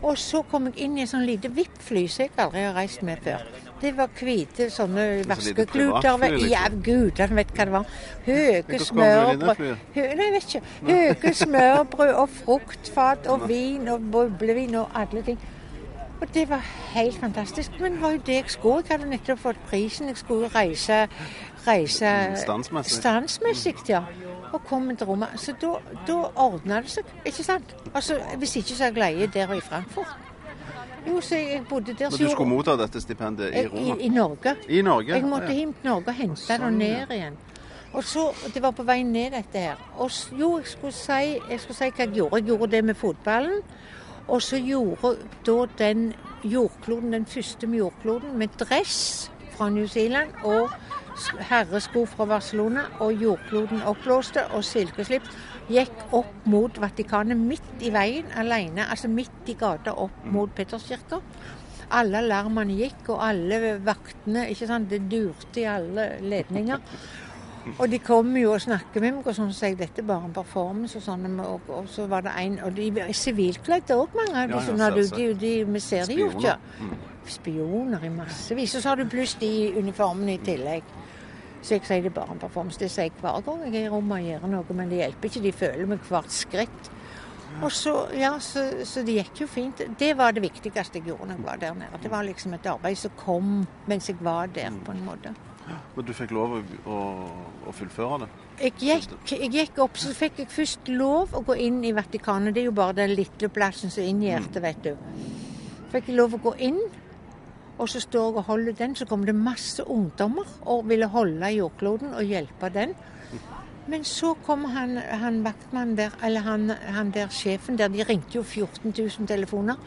og så kom jeg inn i et sånn lite VIP-fly som jeg aldri har reist med før. Det var hvite sånne vaskekluter. liksom. Ja, han vet hva det var. Det smørbrød. Hø nei, jeg vet ikke. Høye smørbrød og fruktfat og vin og boblevin og alle ting. Og det var helt fantastisk. Men det var jo det jeg skulle. Jeg hadde nettopp fått prisen. Jeg skulle reise, reise Standsmessig. standsmessig, ja. Og komme til Roma. Så da, da ordna det seg, ikke sant? Altså, Hvis ikke så er jeg leie der og i Frankfurt. Jo, så jeg bodde der Men du skulle motta dette stipendet i Roma? i, i Norge. I Norge? Jeg måtte Ja. hjem til Norge og hente Sånn, det ned igjen. Og så, Det var på vei ned, dette her. Og jo, jeg skulle, si, jeg skulle si hva jeg gjorde. Jeg gjorde det med fotballen. Og så gjorde da den jordkloden, den første jordkloden, med dress fra New Zealand og herresko fra Barcelona, og jordkloden oppblåste og silkeslips, gikk opp mot Vatikanet midt i veien alene, altså midt i gata opp mot Peterskirka. Alle alarmene gikk, og alle vaktene ikke sant, Det durte i alle ledninger. Og de kommer jo og snakker med meg, og sånn så jeg dette er bare en performance. Og sånn, og, og så var det en Og de er sivilkledde òg, mange av de. Ja, ja, de, de, vi ser de jo ikke. Spioner. Spioner i massevis. Og så har du pluss de uniformene i tillegg. Så jeg sier det er bare en performance. Det sier jeg hver gang jeg er i rommet og gjør noe, men det hjelper ikke. De føler meg hvert skritt. Og så, ja, så, så det gikk jo fint. Det var det viktigste jeg gjorde når jeg var der nede. Det var liksom et arbeid som kom mens jeg var der, på en måte. Men du fikk lov å, å, å fullføre det? Jeg gikk, jeg gikk opp, så fikk jeg først lov å gå inn i Vatikanet. Det er jo bare den lille plassen som inngjerder, vet du. Fikk jeg lov å gå inn, og så står jeg og holder den. Så kommer det masse ungdommer og ville holde jordkloden og hjelpe den. Men så kom han, han vaktmannen der, eller han, han der sjefen der, de ringte jo 14 000 telefoner.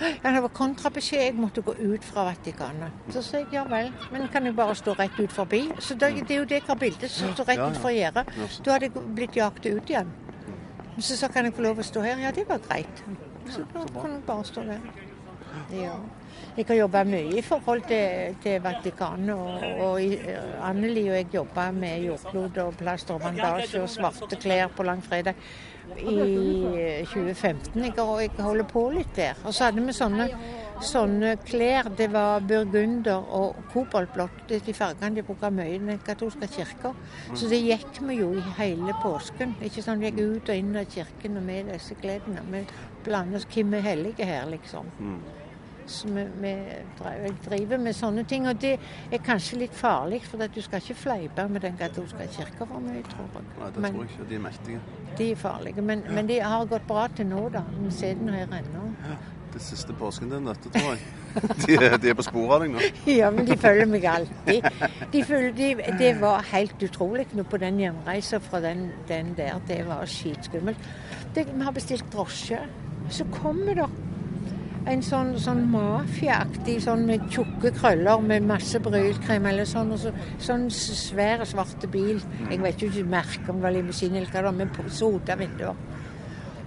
Ja, det var kontrabeskjed, jeg måtte gå ut fra Vatikanet. Så sa jeg ja vel, men kan jeg bare stå rett ut forbi? Så det, det er jo det jeg har bildet, så står rett Ja, ut ja. fra gjerdet. Da hadde jeg blitt jagt ut igjen. Så sa kan jeg få lov å stå her? Ja, det var greit. Så da kunne jeg bare stå der. Ja. Jeg har jobba mye i forhold til, til Vatikanet. Og, og Anneli og jeg jobba med jordklod og plaster og bandasje og svarte klær på langfredag i 2015. Jeg, og jeg holder på litt der. Og så hadde vi sånne, sånne klær. Det var burgunder og koboltblått. De fargene de bruker mye i den katolske kirka. Så det gikk vi jo i hele påsken. Ikke sånn Vi gikk ut og inn av kirken og med disse klærne. Vi blander oss hvem er hellige her, liksom. Så vi, vi driver med sånne ting. Og det er kanskje litt farlig, for at du skal ikke fleipe med den katolske kirka for mye, tror jeg. Nei, det Men- tror jeg ikke. De er mektige. de er farlige. Men, men de har gått bra til nå, da. Vi ser den her ennå. Det siste påsken din, dette, tror jeg. De er, de er på sporet av deg nå. Ja, men de følger meg alltid. De følger, de, det var helt utrolig nå på den hjemreisa fra den, den der. Det var skitskummelt. Vi har bestilt drosje. Så kommer det en sånn, sånn mafiaaktig sånn med tjukke krøller med masse brylkrem eller sånn. Og så, sånn svær, svarte bil. Jeg vet jo ikke merket om det var limousin eller hva det var, men sota vinduer.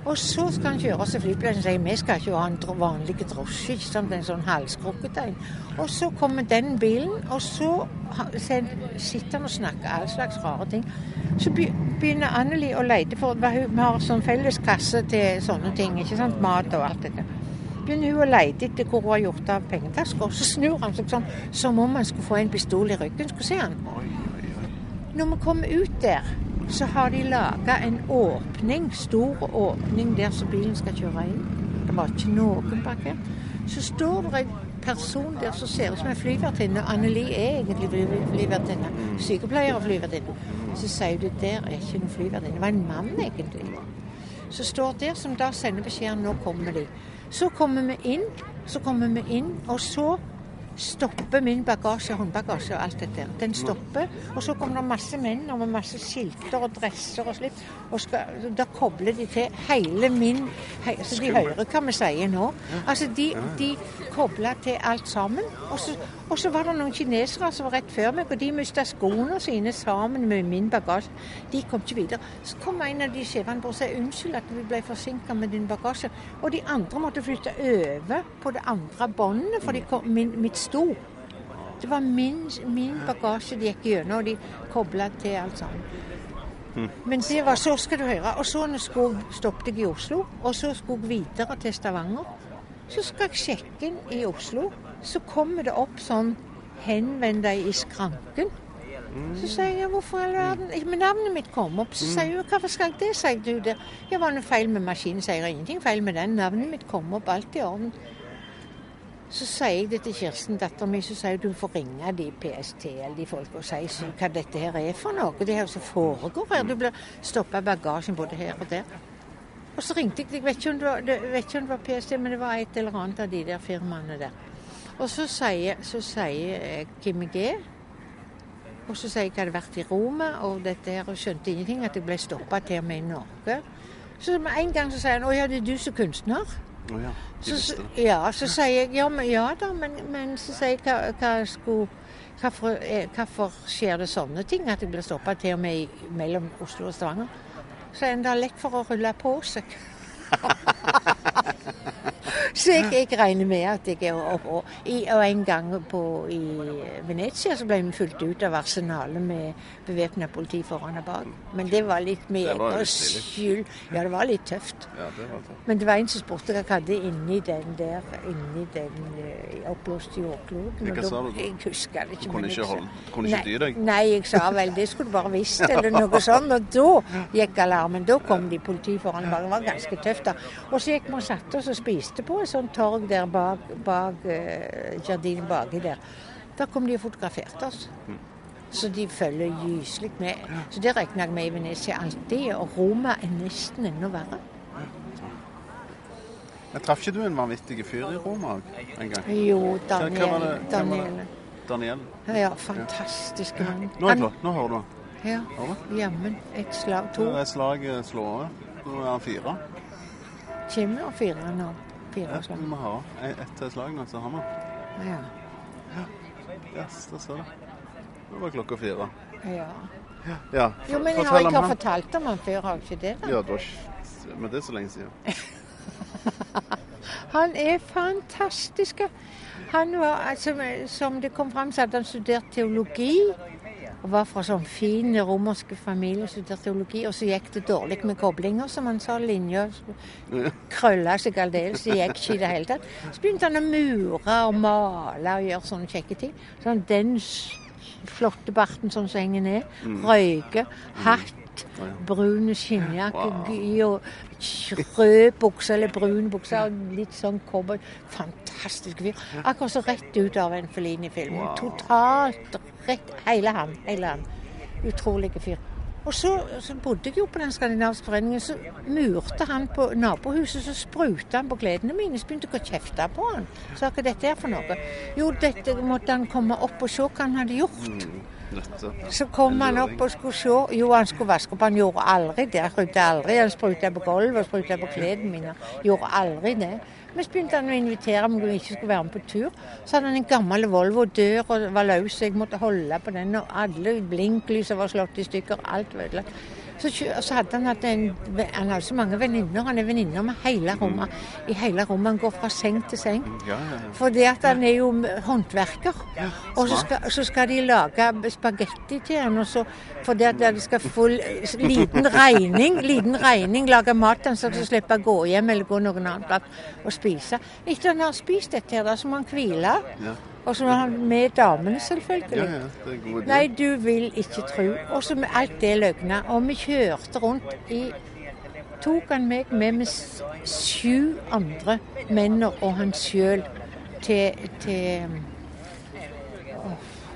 Og så skal han kjøre oss til flyplassen og sier vi skal ikke ha en vanlig drosje, ikke sant, en sånn halskrukket en. Og så kommer den bilen, og så sitter han og snakker all slags rare ting. Så begynner Anneli å lete for Vi har sånn felles kasse til sånne ting, ikke sant, mat og alt dette. Begynner hun å leite etter hvor hun har gjort av pengetasker, så snur han seg sånn som om han skulle få en pistol i ryggen. Skulle se han. Oi, oi, oi. Når vi kommer ut der, så har de laga en åpning, stor åpning der som bilen skal kjøre inn. Det var ikke noen parkert. Så står det en person der som ser ut som en flyvertinne. Anneli er egentlig fly- flyvertinne. Sykepleier og flyvertinne. Så sier du der er ikke noen flyvertinne. Det var en mann, egentlig. Som står der, som da sender beskjeden nå kommer de. Så kommer vi inn, så kommer vi inn, og så stopper min bagasje, håndbagasje og alt dette. Den stopper, og så kommer det masse menn og med masse skilter og dresser og slikt. Og skal, da kobler de til hele min hei, Så de hører hva vi sier nå. Altså, de, de kobler til alt sammen. Og så, og så var det noen kinesere som var rett før meg, og de mista skoene sine sammen med min bagasje. De kom ikke videre. Så kom en av de sjefene bort og sa unnskyld at vi ble forsinka med din bagasje. Og de andre måtte flytte over på det andre båndet, for de kom, min, mitt sto. Det var min, min bagasje de gikk gjennom, og de kobla til alt sammen. Men det var så skal du høre. Og så skulle, stoppet jeg i Oslo, og så skulle jeg videre til Stavanger. Så skal jeg sjekke inn i Oslo. Så kommer det opp sånn 'henvend deg i skranken'. Så sier jeg hvorfor i all verden Men navnet mitt kom opp. Så sier hun hvorfor skal jeg det, sier du det. Ja, var det feil med maskinen, sier jeg. Ingenting feil med den. Navnet mitt kom opp, alt i orden. Så sier jeg det til Kirsten, datteren min, så sier hun du får ringe de PST eller de folk og si hva dette her er for noe. Det her som foregår her. Du blir stoppa bagasjen både her og der. Og så ringte jeg, jeg vet ikke om det var, det, om det var PST, men det var et eller annet av de der firmaene der. Og så sier, så sier Kim G. Og så sier jeg jeg hadde vært i Roma og dette her, og skjønte ingenting, at jeg ble stoppa til og med i Norge. Så med en gang så sier han å ja, det er du som er kunstner. Å ja. Så, ja, så sier jeg ja, men, ja da, men, men så sier jeg hva, hva skulle Hvorfor, eh, hvorfor skjer det sånne ting, at jeg blir stoppa til og med mellom Oslo og Stavanger? Så er det da lett for å rulle på seg. så jeg, jeg regner med at jeg er oppe. Og, og en gang på, i Venezia så ble vi fulgt ut av arsenalet med bevæpna politi foran og bak. Men det var litt med egen skyld. Ja, det var litt tøft. Ja, det var tøft. Men det var en som spurte hva jeg hadde inni den der, inni den uh, oppblåste jordkloden. Hva og sa du? Jeg husker det ikke. Du kunne ikke holde- kunne ikke dy deg? Nei, jeg sa vel det skulle du bare visst, eller noe sånt. Og da gikk alarmen. Da kom de politi foran. bak, Det var ganske tøft. da. Og så gikk vi og satte oss og spiste på et sånt torg der bak, bak uh, Jardin baki der. Da kom de og fotograferte oss. Mm. Så de følger gyselig med. Så det regner jeg med i Venezia alltid. Og Roma er nesten enda verre. Jeg traff ikke du en vanvittig fyr i Roma en gang? Jo, Daniel. Daniel. Daniel? Ja, fantastisk mann. Nå er. Nå hører du. Ja, jammen. Et slag, to. er slaget slår. Nå er han fire. Kommer og fire nå. Fire Ja, slag. vi må ha ett et til slag nå, så har vi. Ja. Yes, der står det. Nå var klokka fire. ja. Ja, Jo, men jeg har ikke han. fortalt om han før, har ikke det? da? Ja, det ikke Men det er så lenge siden. Han er fantastisk. Han var, altså, Som det kom fram, så hadde han studert teologi. Og var fra sånn fin romersk familie, studerte teologi. Og så gikk det dårlig med koblinger, som han sa. Linja krølla seg aldeles. Det gikk ikke i det hele tatt. Så begynte han å mure og male og gjøre sånne kjekke ting. Sånn den flotte barten sånn som henger ned. Røyke. Hatt. Brun skinnjakke wow. og rød bukse eller brun bukse og litt sånn cowboy. Fantastisk fyr. Akkurat så rett ut av en Fellini-film. Totalt rett Hele han. Hele han. Utrolig fyr. Og så, så bodde jeg jo på den skandinaviske foreningen. Så murte han på nabohuset, så spruta han på gledene mine. Så begynte jeg å kjefte på han. Sa hva dette er for noe. Jo, dette måtte han komme opp og se hva han hadde gjort. Nettopp. Så kom han opp og skulle se. Jo, han skulle vaske opp. Han gjorde aldri det. Han rydda aldri. Han spruta på gulvet og spruta på klærne mine. Gjorde aldri det. Men så begynte han å invitere meg om jeg ikke skulle være med på tur. Så hadde han en gammel Volvo dør og var løs, så jeg måtte holde på den. Og alle blinklysene var slått i stykker. Alt var ødelagt. Så, så hadde han hatt en Han hadde så mange venninner. Han er venninner med hele rommet. I hele rommet. Han går fra seng til seng. Ja, ja, ja. Fordi at han er jo håndverker. Og så skal, så skal de lage spagetti til han, og så fordi at de skal få liten regning, liten regning, lage mat til han, så de slipper å gå hjem eller gå noen annen plass og spise. Etter han har spist dette her, da, så må han hvile. Ja. Og så var han med damene, selvfølgelig. ja. God. Nei, du vil ikke tro. Og så med alt det løgna. Og vi kjørte rundt i Tok han meg med med sju andre menn og han sjøl til, til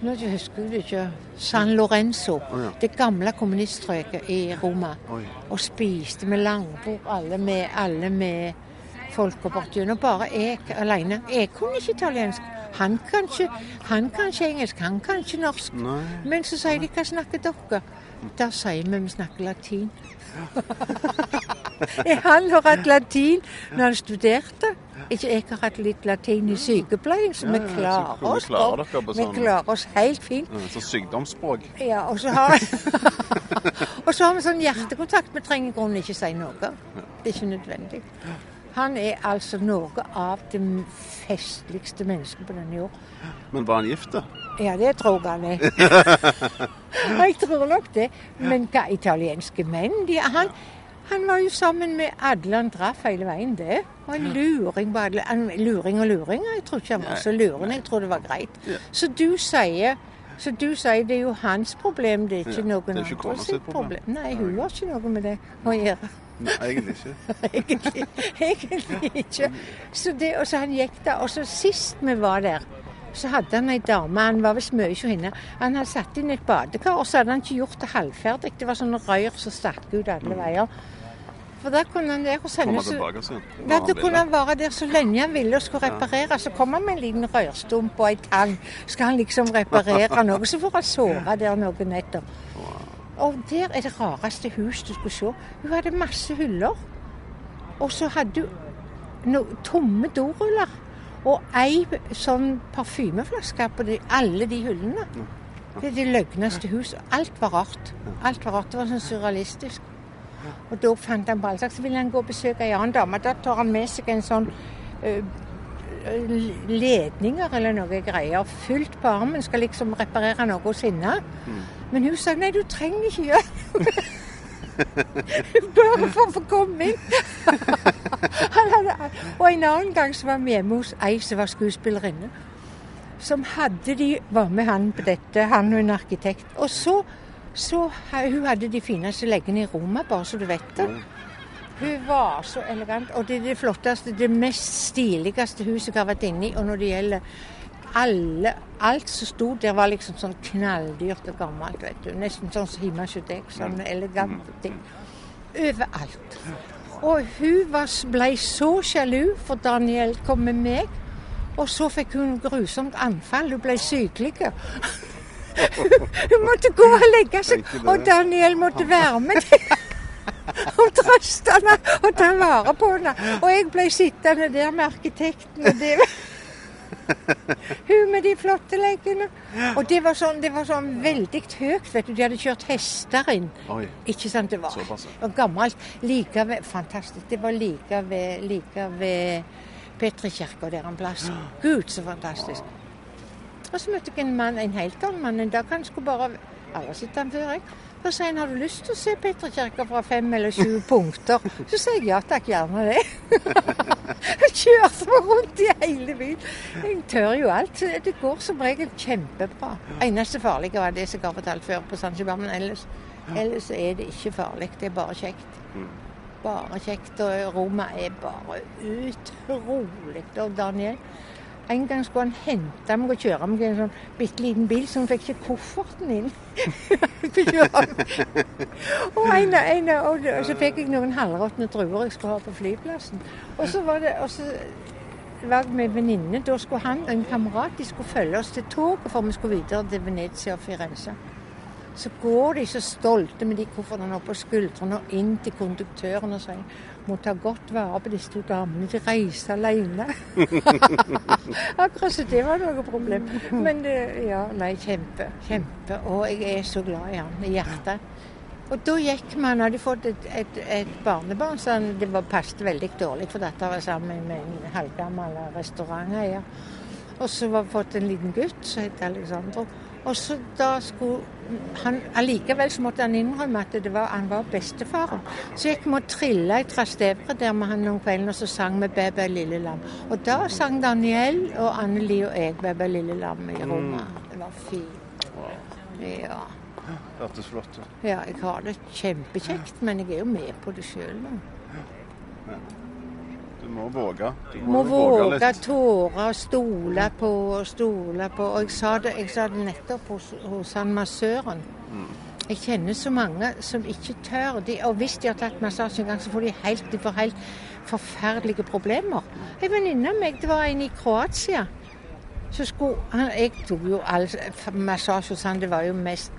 Nå husker jeg ikke. San Lorenzo. ja. Det gamle kommuniststrøket i Roma. Oi. Og spiste med langbord, alle med, alle med folka bortigjennom. Bare jeg alene. Jeg kunne ikke italiensk. Han kan ikke, han kan ikke engelsk, han kan ikke norsk. Nei. Men så sier de hva snakker dere? Da sier vi vi snakker latin. han har hatt latin når han studerte. Ikke jeg har hatt litt latin i sykepleien, så vi klarer oss Vi sånn- klarer oss helt fint. Så sykdomsspråk. Ja, og så har Og så har vi sånn hjertekontakt. Vi trenger i grunnen ikke si noe. Det er ikke nødvendig. Han er altså noe av det festligste mennesket på denne jord. Men var han gift, da? Ja, det tror jeg han er. jeg tror nok det. Men hva italienske menn de, han, han var jo sammen med alle han traff hele veien, det. Og en luring på alle en Luring og luring. Jeg tror ikke han var så luring. Jeg tror det var greit. Så du sier så du sier det er jo hans problem, det er ikke Ja, noen kona andres sitt problem. Nei, hun har ikke noe med det å gjøre. Nei, egentlig ikke. egentlig, egentlig ikke. Så det, og så han gikk der. Og så sist vi var der, så hadde han ei dame, han var visst mye hos henne. Han hadde satt inn et badekar, og så hadde han ikke gjort det halvferdig. Det var sånne rør som stakk ut alle veier. For da kunne han der og sende så da kunne han være der så lenge han ville og skulle reparere. Så kom han med en liten rørstump og ei tang. Skal han liksom reparere noe, så får han sove der noen netter. Og der er det rareste hus du skulle se. Hun hadde masse hyller. Og så hadde hun no, tomme doruller. Og ei sånn parfymeflaske på de, alle de hyllene. Det er det løgneste huset. Alt var rart. Alt var rart. Det var sånn surrealistisk. Og da fant han på alt slags. Så ville han gå og besøke ei annen dame. Da tar han med seg en sånn ledninger eller noe greier fullt på armen. Skal liksom reparere noe hos henne. Men hun sa nei, du trenger ikke gjøre det. Bare for å få komme inn. Og en annen gang så var vi hjemme hos ei som var skuespillerinne. Som hadde de var med han på dette, han og en arkitekt. Og så, så Hun hadde de fineste leggene i Roma, bare så du vet det. Hun var så elegant. Og det er det flotteste, det mest stiligste huset jeg har vært inne i. Og når det gjelder alle, alt som sto der, var liksom sånn knalldyrt og gammelt. vet du. Nesten sånn som hjemme hos deg. Sånn elegante ting. Overalt. Og hun var, ble så sjalu, for Daniel kom med meg. Og så fikk hun grusomt anfall. Hun ble sykelig. Hun måtte gå og legge seg, og Daniel måtte være med. Og trøsta meg og ta vare på henne. Og jeg ble sittende der med arkitekten. og det... Hun med de flotte leggene. Og det var sånn, det var sånn veldig høyt. vet du. De hadde kjørt hester inn. Oi. Ikke sant det var? Såpass. Og gammelt. Like ved, fantastisk. Det var like ved, like ved Petrikirka der en plass. Gud, så fantastisk. Og så møtte jeg en mann, en helt annen mann en dag. Han skulle bare Aldri sett han før, jeg. Så sier han har du lyst til å se Petterkirka fra fem eller sju punkter? Så sier jeg ja takk, gjerne det. Kjørte meg rundt i hele byen. Jeg tør jo alt. Det går som regel kjempebra. Eneste farlige var det som jeg har fortalt før på Zanzibar, men ellers, ellers er det ikke farlig. Det er bare kjekt. Bare kjekt. Og Roma er bare utrolig. Og Daniel en gang skulle han hente meg og kjøre meg i en sånn bitte liten bil, så han fikk ikke kofferten inn. og, en, en, og, så fikk jeg noen halvråtne druer jeg skulle ha på flyplassen. Og så var det og så var jeg med venninne. Da skulle han og en kamerat de skulle følge oss til toget, for vi skulle videre til Venezia og Firenze. Så går de så stolte med de koffertene opp på skuldrene og inn til konduktøren og sier må ta godt vare på disse to damene. De reiser alene. Akkurat så det var noe problem. Men det, ja, nei, kjempe. Kjempe. Og jeg er så glad i han i hjertet. Og da gikk han hadde fått et, et, et barnebarn, så det var passet veldig dårlig, for dette var sammen med en halvgammel restauranteier. Og så var fått en liten gutt som het Alexandro. Og så da skulle han Allikevel så måtte han innrømme at det var, han var bestefaren. Så gikk vi og trilla i Trastevre der med han om kvelden, og så sang vi 'Bæbæ lille lam'. Og da sang Daniel og Anneli og jeg 'Bæbæ lille lam' i Roma. Det var fint. Ja. Hørtes flott ut. ja, jeg har det kjempekjekt, men jeg er jo med på det sjøl nå. Du må våge. Du Må våge, våge tåre, stole på og stole på. Og jeg sa det, jeg sa det nettopp hos, hos han massøren. Jeg kjenner så mange som ikke tør. De, og hvis de har tatt massasje en gang, så får de helt, de får helt forferdelige problemer. En venninne av meg, det var en i Kroatia. Så skulle han, Jeg tok jo all massasje hos han, det var jo mest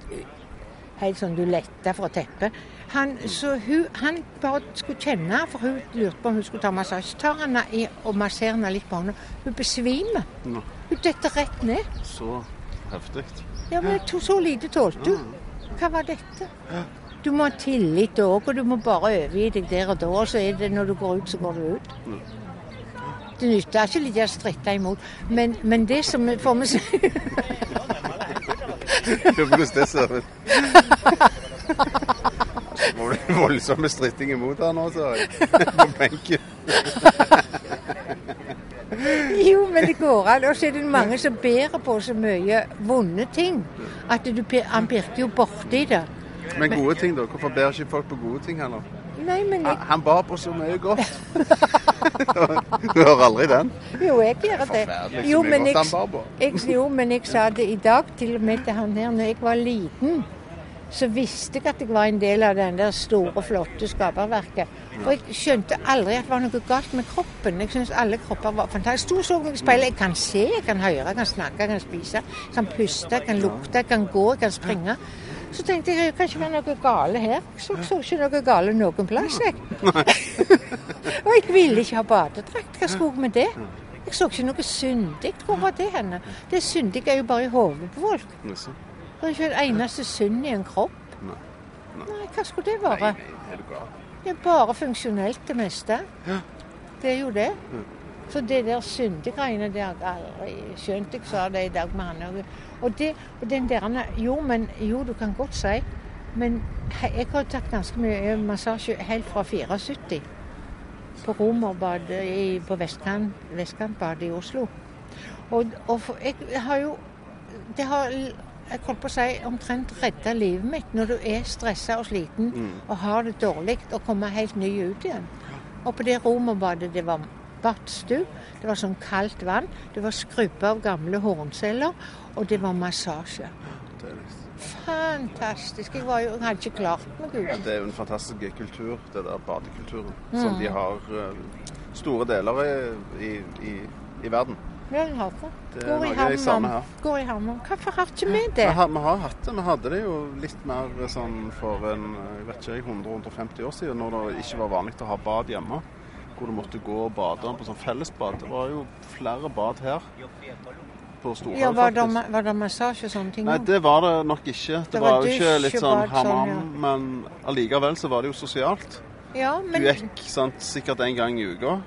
helt sånn du letta fra teppet. Han, så hun, han bare skulle kjenne, for hun lurte på om hun skulle ta massasje. Tar han i og masserer henne litt på hånda. Hun besvimer. Nå. Hun detter rett ned. Så heftig. Ja, men to, så lite tålte hun. Hva var dette? Du må ha tillit òg, og du må bare overgi deg der og da. Og så er det når du går ut, så går du ut. Det nytter ikke litt å stritte imot. Men, men det som får vi se Hvordan det ser ut. Voldsom stritting imot her nå, sa jeg. På benken. Jo, men det går an. Og så er det mange som bærer på så mye vonde ting. At du, han pirker jo borti det. Men gode ting, da? Hvorfor bærer ikke folk på gode ting heller? Nei, men jeg, han bar på så mye godt. Du hører aldri den? jo, jeg gjør det. Jo men jeg, jeg, jo, men jeg sa det i dag til og med til han her. Når jeg var liten, så visste jeg at jeg var en del av den der store, flotte skaperverket. For jeg skjønte aldri at det var noe galt med kroppen. Jeg syns alle kropper var fantastiske. Sto så meg i speilet. Jeg kan se, jeg kan høre, jeg kan snakke, jeg kan spise. Jeg kan puste, jeg kan lukte, jeg kan gå, jeg kan springe. Så tenkte jeg det kan ikke være noe gale her. Så, så ikke noe gale noen plass, jeg. og jeg ville ikke ha badedrakt. Hva skulle jeg med det? Jeg så ikke noe syndig. Hvor var det henne? Det syndige er jo bare i hodet på folk. Det er ikke et eneste synd i en kropp. Nei. Hva skulle det være? Det er bare funksjonelt, det meste. Det er jo det. Så det der syndegreiene der har jeg aldri skjønt. Jeg sa det i dag med han òg. Og, det, og den der Jo, men jo, du kan godt si. Men jeg har tatt ganske mye massasje helt fra 74. På Romerbadet i- på Vestkant, Vestkantbadet i Oslo. Og, og for, jeg har jo Det har jeg holdt på å si omtrent redda livet mitt når du er stressa og sliten og har det dårlig og kommer helt ny ut igjen. Og på det romerbadet det var badstue, det var sånn kaldt vann, det var skrubbe av gamle hornceller, og det var massasje. Fantastisk. Jeg, var jo, jeg hadde ikke klart meg uten. det er jo en fantastisk kultur, det der badekulturen, Mm. som de har eh, store deler i, i, i, verden. Ja, jeg har det. Det Går i. Går i hammer. Hvorfor har ikke vi Vi det? har, vi har hatt det. Vi hadde det jo litt mer sånn for en jeg vet ikke, 100-150 år siden, når det ikke var vanlig å ha bad hjemme. Hvor du måtte gå og bade på sånn fellesbad. Det var jo flere bad her på Storhaug, Ja, var det, var det massasje og sånne ting? Nei, det var det nok ikke. Det, Det var, jo ikke litt sånn hamam, sånn, ja. men allikevel så var det jo sosialt. Ja, men... Du gikk sant, sikkert en gang i uka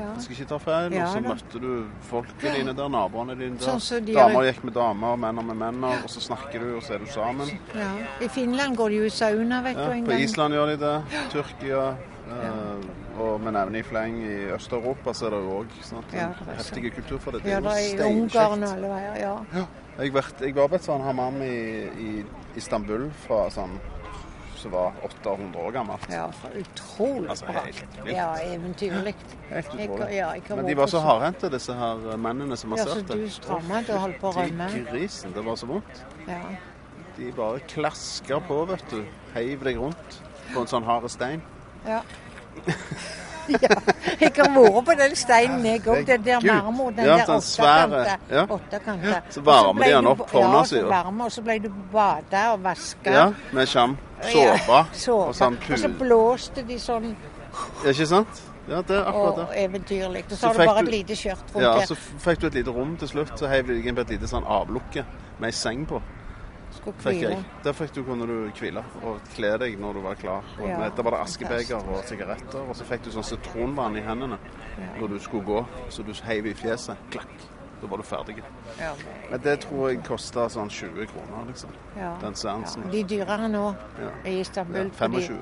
Ja. Jeg skal ikke ta feil. Ja, og så møtte du folket dine der, naboene dine der. Sånn så de damer gikk med damer, menn med menn, og så snakker du, og så er du sammen. ja. I Finland går de jo i sauna, vet du. en på gang. Island gjør de det. Tyrkia. Eh, og vi nevner i fleng i Øst-Europa, så er det jo òg Ja, heftige kultur for det. Det Ja, er det jo er i Ungarn steinkjekt. alle veier. Ja. Ja. Jeg, vært, jeg var på et sånn hamam i, i Istanbul fra sånn som var 800 år gammelt. ja, utrolig Altså, bra. Ja, eventyrlig. Helt utrolig. ja, jeg Men de var så hardhendte, disse her mennene som Ja, så masserte. du strammet og holdt på å rømme. De grisen, det var så vondt. Ja. De bare klaska på, vet du. Heiv deg rundt på en sånn hard stein. Ja. Ja. Jeg har vært på den steinen, jeg òg. Den der marmor. Den Ja, der åttekante. ja. Så varmer de den opp på hånda si, Ja, og så ble du bada og vaska. Ja, med sjam. Såpe. og sånn Og så blåste de sånn, Ikke sant? Ja, det er akkurat det. og eventyrlig. Så så har du bare et lite skjørt rundt Ja, her. Så fikk du et lite rom til slutt, så heiv du deg inn på et lite sånn avlukke med ei seng på. Skulle hvile. Det fikk du, kunne du hvile og kle deg når du var klar. Og Ja, etter var det askebeger og sigaretter, og så fikk du sånn sitronvann i hendene når du skulle gå, så du heiv i fjeset. Klakk. Da var du ferdig. Ja, Men det tror jeg kosta sånn 20 kroner, liksom. ja. Den seansen. De er dyrere nå Ja. i Ja, Istanbul. 25.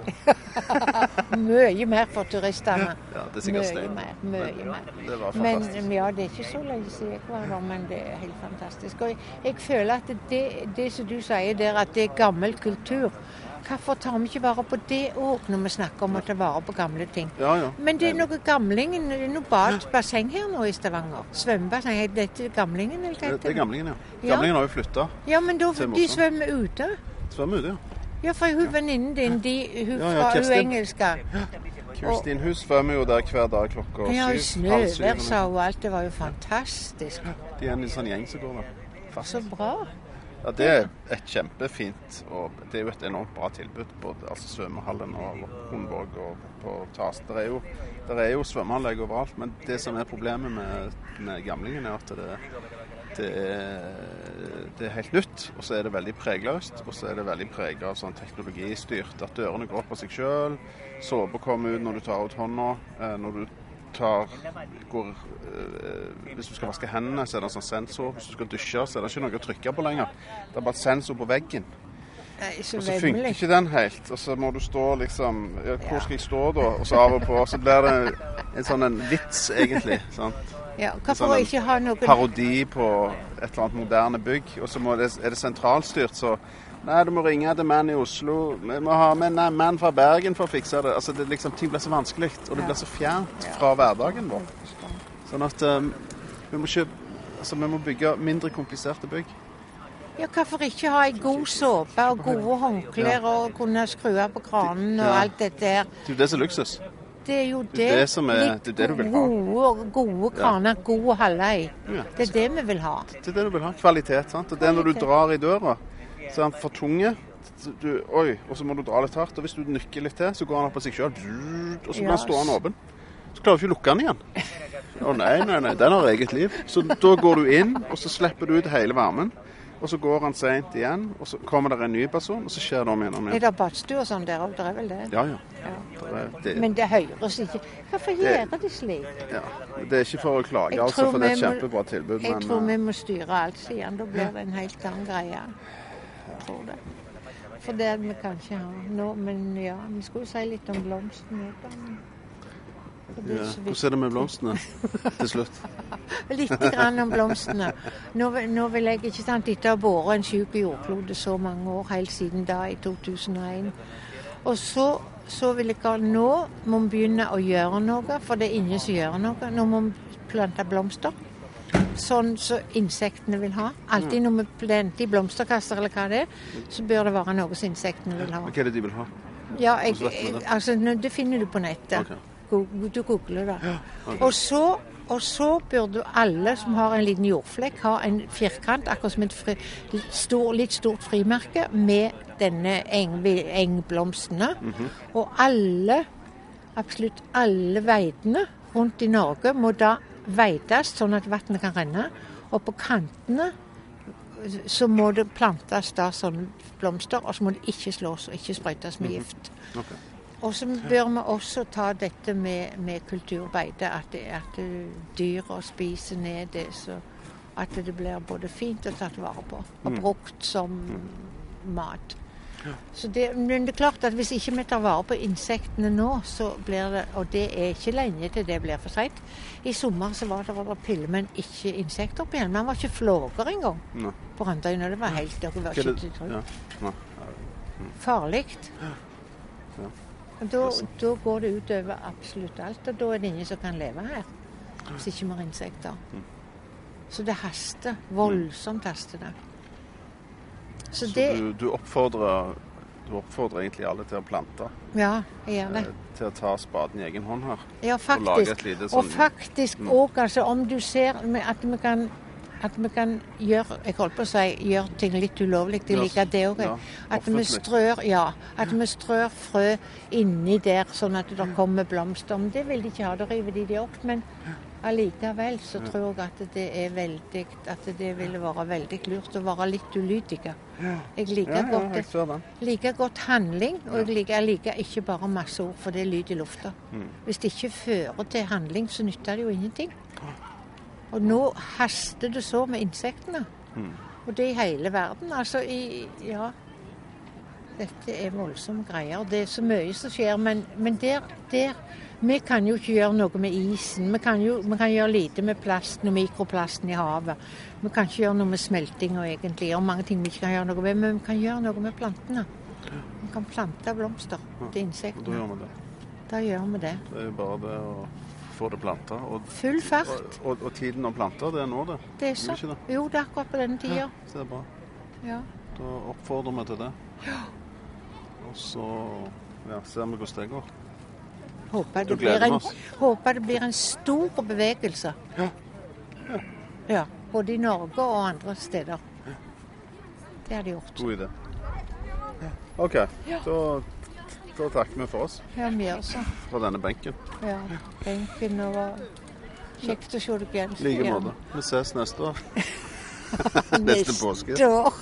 Mye mer for turistene. Ja, det er sikkert Mye stein. mer. Mye mer. Det var Men ja, det er ikke så lenge siden jeg var der, men det er helt fantastisk. Og jeg, jeg føler at det, det som du sier der, at det er gammel kultur. Hvorfor tar vi ikke vare på det òg, når vi snakker om å ta vare på gamle ting? Ja, ja. Men det er noe gamlingen, det er noe badebasseng her nå i Stavanger. Svømmebasseng. Er dette gamlingen, eller hva Det, er gamlingen, ja. Gamlingen har jo flytta. Ja, men da, de svømmer ute. Svømmer ute, ja. Ja, for hun venninnen din, de, hun fra hun engelske. Kristin hun svømmer jo der hver dag klokka Ja, syv. Ja, hun snøvær sa hun alt. Det var jo fantastisk. De er en sånn gjeng som går der. Så bra. Ja, det er et kjempefint og det er jo et enormt bra tilbud. Både altså svømmehallen og Hundvåg og på Tas. Det er jo, der er jo svømmeanlegg overalt, men det som er problemet med, med gamlingen, er at det, det, er, det er helt nytt. Og så er det veldig pregløst, og så er det veldig prega av sånn teknologistyrt. At dørene går opp av seg sjøl, Såpe kommer ut når du tar ut hånda. eh, Når du tar går, eh, Hvis du skal vaske hendene, så er det en sånn sensor. Hvis du skal dusje, så er det ikke noe å trykke på lenger. Det er bare et sensor på veggen. Og så funker ikke den helt. Og så må du stå liksom ja, Hvor skal jeg stå da? Og så av og på. Så blir det en sånn en vits, egentlig. Sant? Ja, sånn hvorfor en ikke ha noen Parodi på et eller annet moderne bygg. Og så er det sentralstyrt, så Nei, du må ringe til menn i Oslo. Vi må ha med en mann fra Bergen for å fikse det. Altså, det liksom, Ting blir så vanskelig, og det blir så fjernt fra hverdagen vår. Sånn at um, vi, må kjøpe, altså, vi må bygge mindre kompliserte bygg. Ja, hvorfor ikke ha ei god såpe og gode håndklær og kunne skru av på kranen og alt dette her? Det er jo det som er luksus. Det er jo det. Det som er- det er det du vil ha. Gode, gode kraner, god å holde i. Det er det vi vil ha. Det er det du vil ha. Kvalitet. sant? Og det er når du drar i døra, så er han for tunge. Du, oi, og så må du dra litt hardt. Og hvis du nykker litt til, så går han opp av seg sjøl. Og så blir han stående åpen. Så klarer du ikke å lukke den igjen. Å nei, nei, nei, den har eget liv. Så da går du inn, og så slipper du ut hele varmen. Og så går han seint igjen, og så kommer det en ny person, og så skjer det om igjen om Er igjen. det badstue og sånn der òg? Det er vel det? Ja, ja. Ja. Det er, det, Men det høres ikke Hvorfor gjør de slik? ja. det er ikke for å klage, altså, for det er et kjempebra tilbud. Jeg Men tror vi eh, må styre alt siden. Da blir det en helt annen greie. Tror det. For det vi kan ikke ha nå. Men ja, vi skulle si litt om blomstene. ja. Hvordan er det med blomstene til slutt? Litt grann om blomstene. Nå, nå vil jeg ikke sant, Etter å ha båret en syk jordklode så mange år, helt siden da, i 2001. Og så, så vil jeg Nå må vi begynne å gjøre noe, for det er ingen som gjør noe. Nå må vi plante blomster. Sånn som insektene vil ha. Alltid når vi planter i blomsterkasser eller hva det er, så bør det være noe som insektene vil ha. Hva er det de vil ha? Ja, jeg, jeg, altså, det finner du på nettet. Okay. Du googler det. ok. Og, så, og så burde alle som har en liten jordflekk, ha en firkant, akkurat som et fri, stor, litt stort frimerke, med denne eng, engblomstene. Mhm. Og alle, absolutt alle veidene rundt i Norge må da veides sånn at vannet kan renne. Og på kantene så må det plantes da sånne blomster, og så må det ikke slås og ikke sprøytes med gift. Ok. Og så bør vi også ta dette med, med kulturbeite, at, det, at dyra spiser ned det. Så at det blir både fint og tatt vare på, og Mm. brukt som mat. Så det, men det er klart at hvis ikke vi tar vare på insektene nå, så blir det Og det er ikke lenge til det blir for seint. I sommer så var det over pille, men ikke insekter opp igjen. Man var ikke flåger engang Nei. på Randøyene. Det var helt det var ikke til tro. Ja. Farlig. Ja. Da, da går det utover absolutt alt, og da er det ingen som kan leve her hvis ikke vi har insekter. Mm. Så det haster. Voldsomt haster det. Så Så det du, du, oppfordrer, du oppfordrer egentlig alle til å plante? Ja, jeg gjør det. eh, Til å ta spaden i egen hånd her? Ja, Og lage faktisk. et lite Og sånn faktisk òg, altså, om du ser at vi kan at vi kan gjøre jeg holdt på å si, gjøre ting litt ulovlig. Jeg liker det òg. ja, at vi strør ja, at vi strør frø inni der, sånn at det kommer blomster. Men det vil de ikke ha. Da river de det opp. Men allikevel så tror jeg at det er veldig At det ville være veldig lurt å være litt ulydige. Jeg liker godt jeg. Liker godt handling, og jeg liker, jeg liker ikke bare masse ord, for det er lyd i lufta. Mm. Hvis det ikke fører til handling, så nytter det jo ingenting. Og nå haster det så med insektene. Mm. Og det i hele verden. Altså i Ja. Dette er voldsomme greier. Det er så mye som skjer. Men, men der, der Vi kan jo ikke gjøre noe med isen. Vi kan, jo, vi kan gjøre lite med plasten og mikroplasten i havet. Vi kan ikke gjøre noe med smeltinga egentlig. Og mange ting vi ikke kan gjøre noe med. Men vi kan gjøre noe med plantene. Vi kan plante blomster til Og da insektene. gjør vi det. Da gjør vi det. Det er bare det å få det planta. Og, Full fart. og, og, og tiden å plante, det er nå, det. Det er Er så. det? Jo, det er akkurat på denne tida. Ja, Så det er bra. Ja. Da oppfordrer vi til det. Ja. Og så ja, ser vi hvordan det går. Håper det, blir en, håper det blir en stor bevegelse. Ja. Ja, Både i Norge og andre steder. Det har de gjort. God idé. OK. Da, da takker vi for oss Ja, vi også. fra denne benken. Ja, benken og Kjekt å se deg igjen. I like måte. Vi ses neste år. Neste påske. Neste år.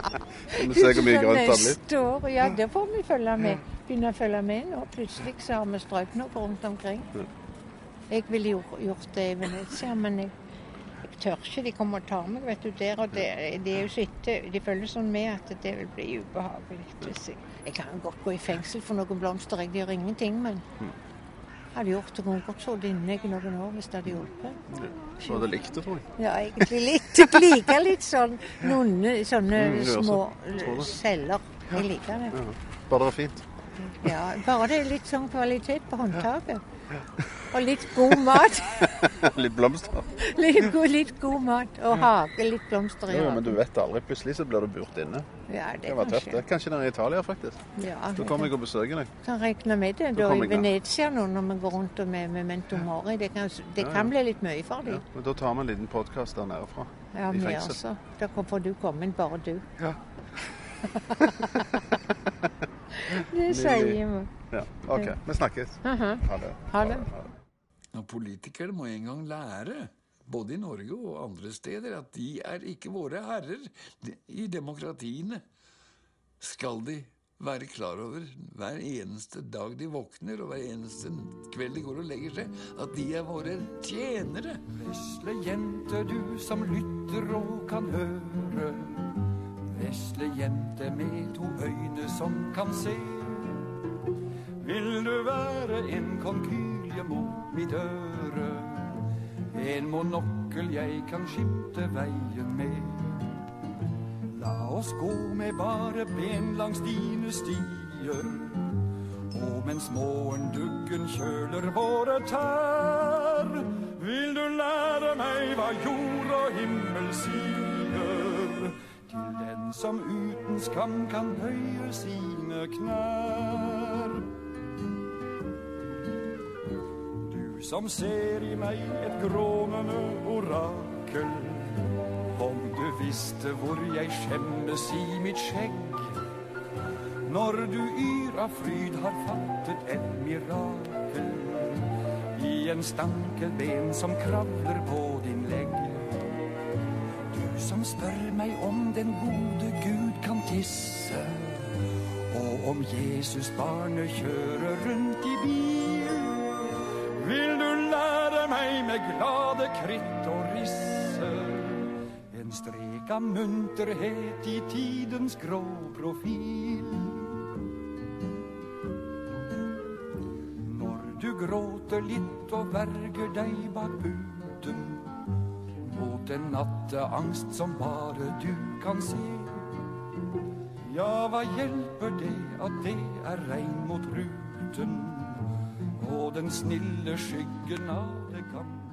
Vi må se hvor mye grønt det blir. Neste år, ja, det får vi følge med. Begynne å følge med nå. Plutselig så har vi strøket noe rundt omkring. Jeg ville jo gjort det i Venezia, men jeg, jeg tør ikke. De kommer og tar meg vet du, der. Og det, de, er jo så etter, de følger sånn med at det vil bli ubehagelig. Hvis jeg, jeg kan godt gå i fengsel for noen blomster, jeg gjør ingenting, men Mm. hadde gjort det kunne godt sittet inne i noen år hvis det hadde hjulpet. Så det tror jeg. Ja, egentlig litt. Jeg liker litt sånn nonne, sånne Mm, små det. celler. Jeg liker det. Ja. Bare det er fint. Ja, bare det er litt sånn kvalitet på håndtaket. Og litt god mat. Litt blomster. Litt god, litt god mat. Og hage, litt blomster i Jo, men du vet aldri. Plutselig så blir du burt inne. Ja, det Det var tøft. det. Kanskje nede i Italia, faktisk. Ja, Da kommer jeg og besøker deg. kan regne med det. Da Da i. Venezia nå, når vi går rundt og med memento mori. Det kan, det Ja, ja. kan bli litt mye for Ja. Men da tar vi en liten podkast der nede fra. Ja, vi også. Da får du komme inn, bare du. Ja. Det sier vi. ja. OK. Vi snakkes. Ha det. Ha det. Ja, politikere må en gang lære, både i Norge og andre steder, at de er ikke våre herrer i demokratiene. Skal de være klar over hver eneste dag de våkner, og hver eneste kveld de går og legger seg, at de er våre tjenere. Vesle jente, du som lytter og kan høre. Vesle jente med to øyne som kan se. Vil du være en konkylie mot mitt øre? En monokkel jeg kan skifte veien med. La oss gå med bare ben langs dine stier. Og mens månduggen kjøler våre tær, vil du lære meg hva jord og himmel sier. Som uten skam kan bøye sine knær. Du som ser i meg et grånende orakel. Om du visste hvor jeg skjemmes i mitt skjegg. Når du yr av fryd har fattet et mirakel i en stankelben som kravler på din legg. Spør meg om den gode Gud kan tisse, og om Jesus-barnet kjører rundt i bil. Vil du lære meg med glade kritt og risse en strek av munterhet i tidens grå profil? Når du gråter litt og verger deg bak puten mot en natteangst som bare du kan se. Ja, hva hjelper det at det er regn mot ruten og den snille skyggen av det gamle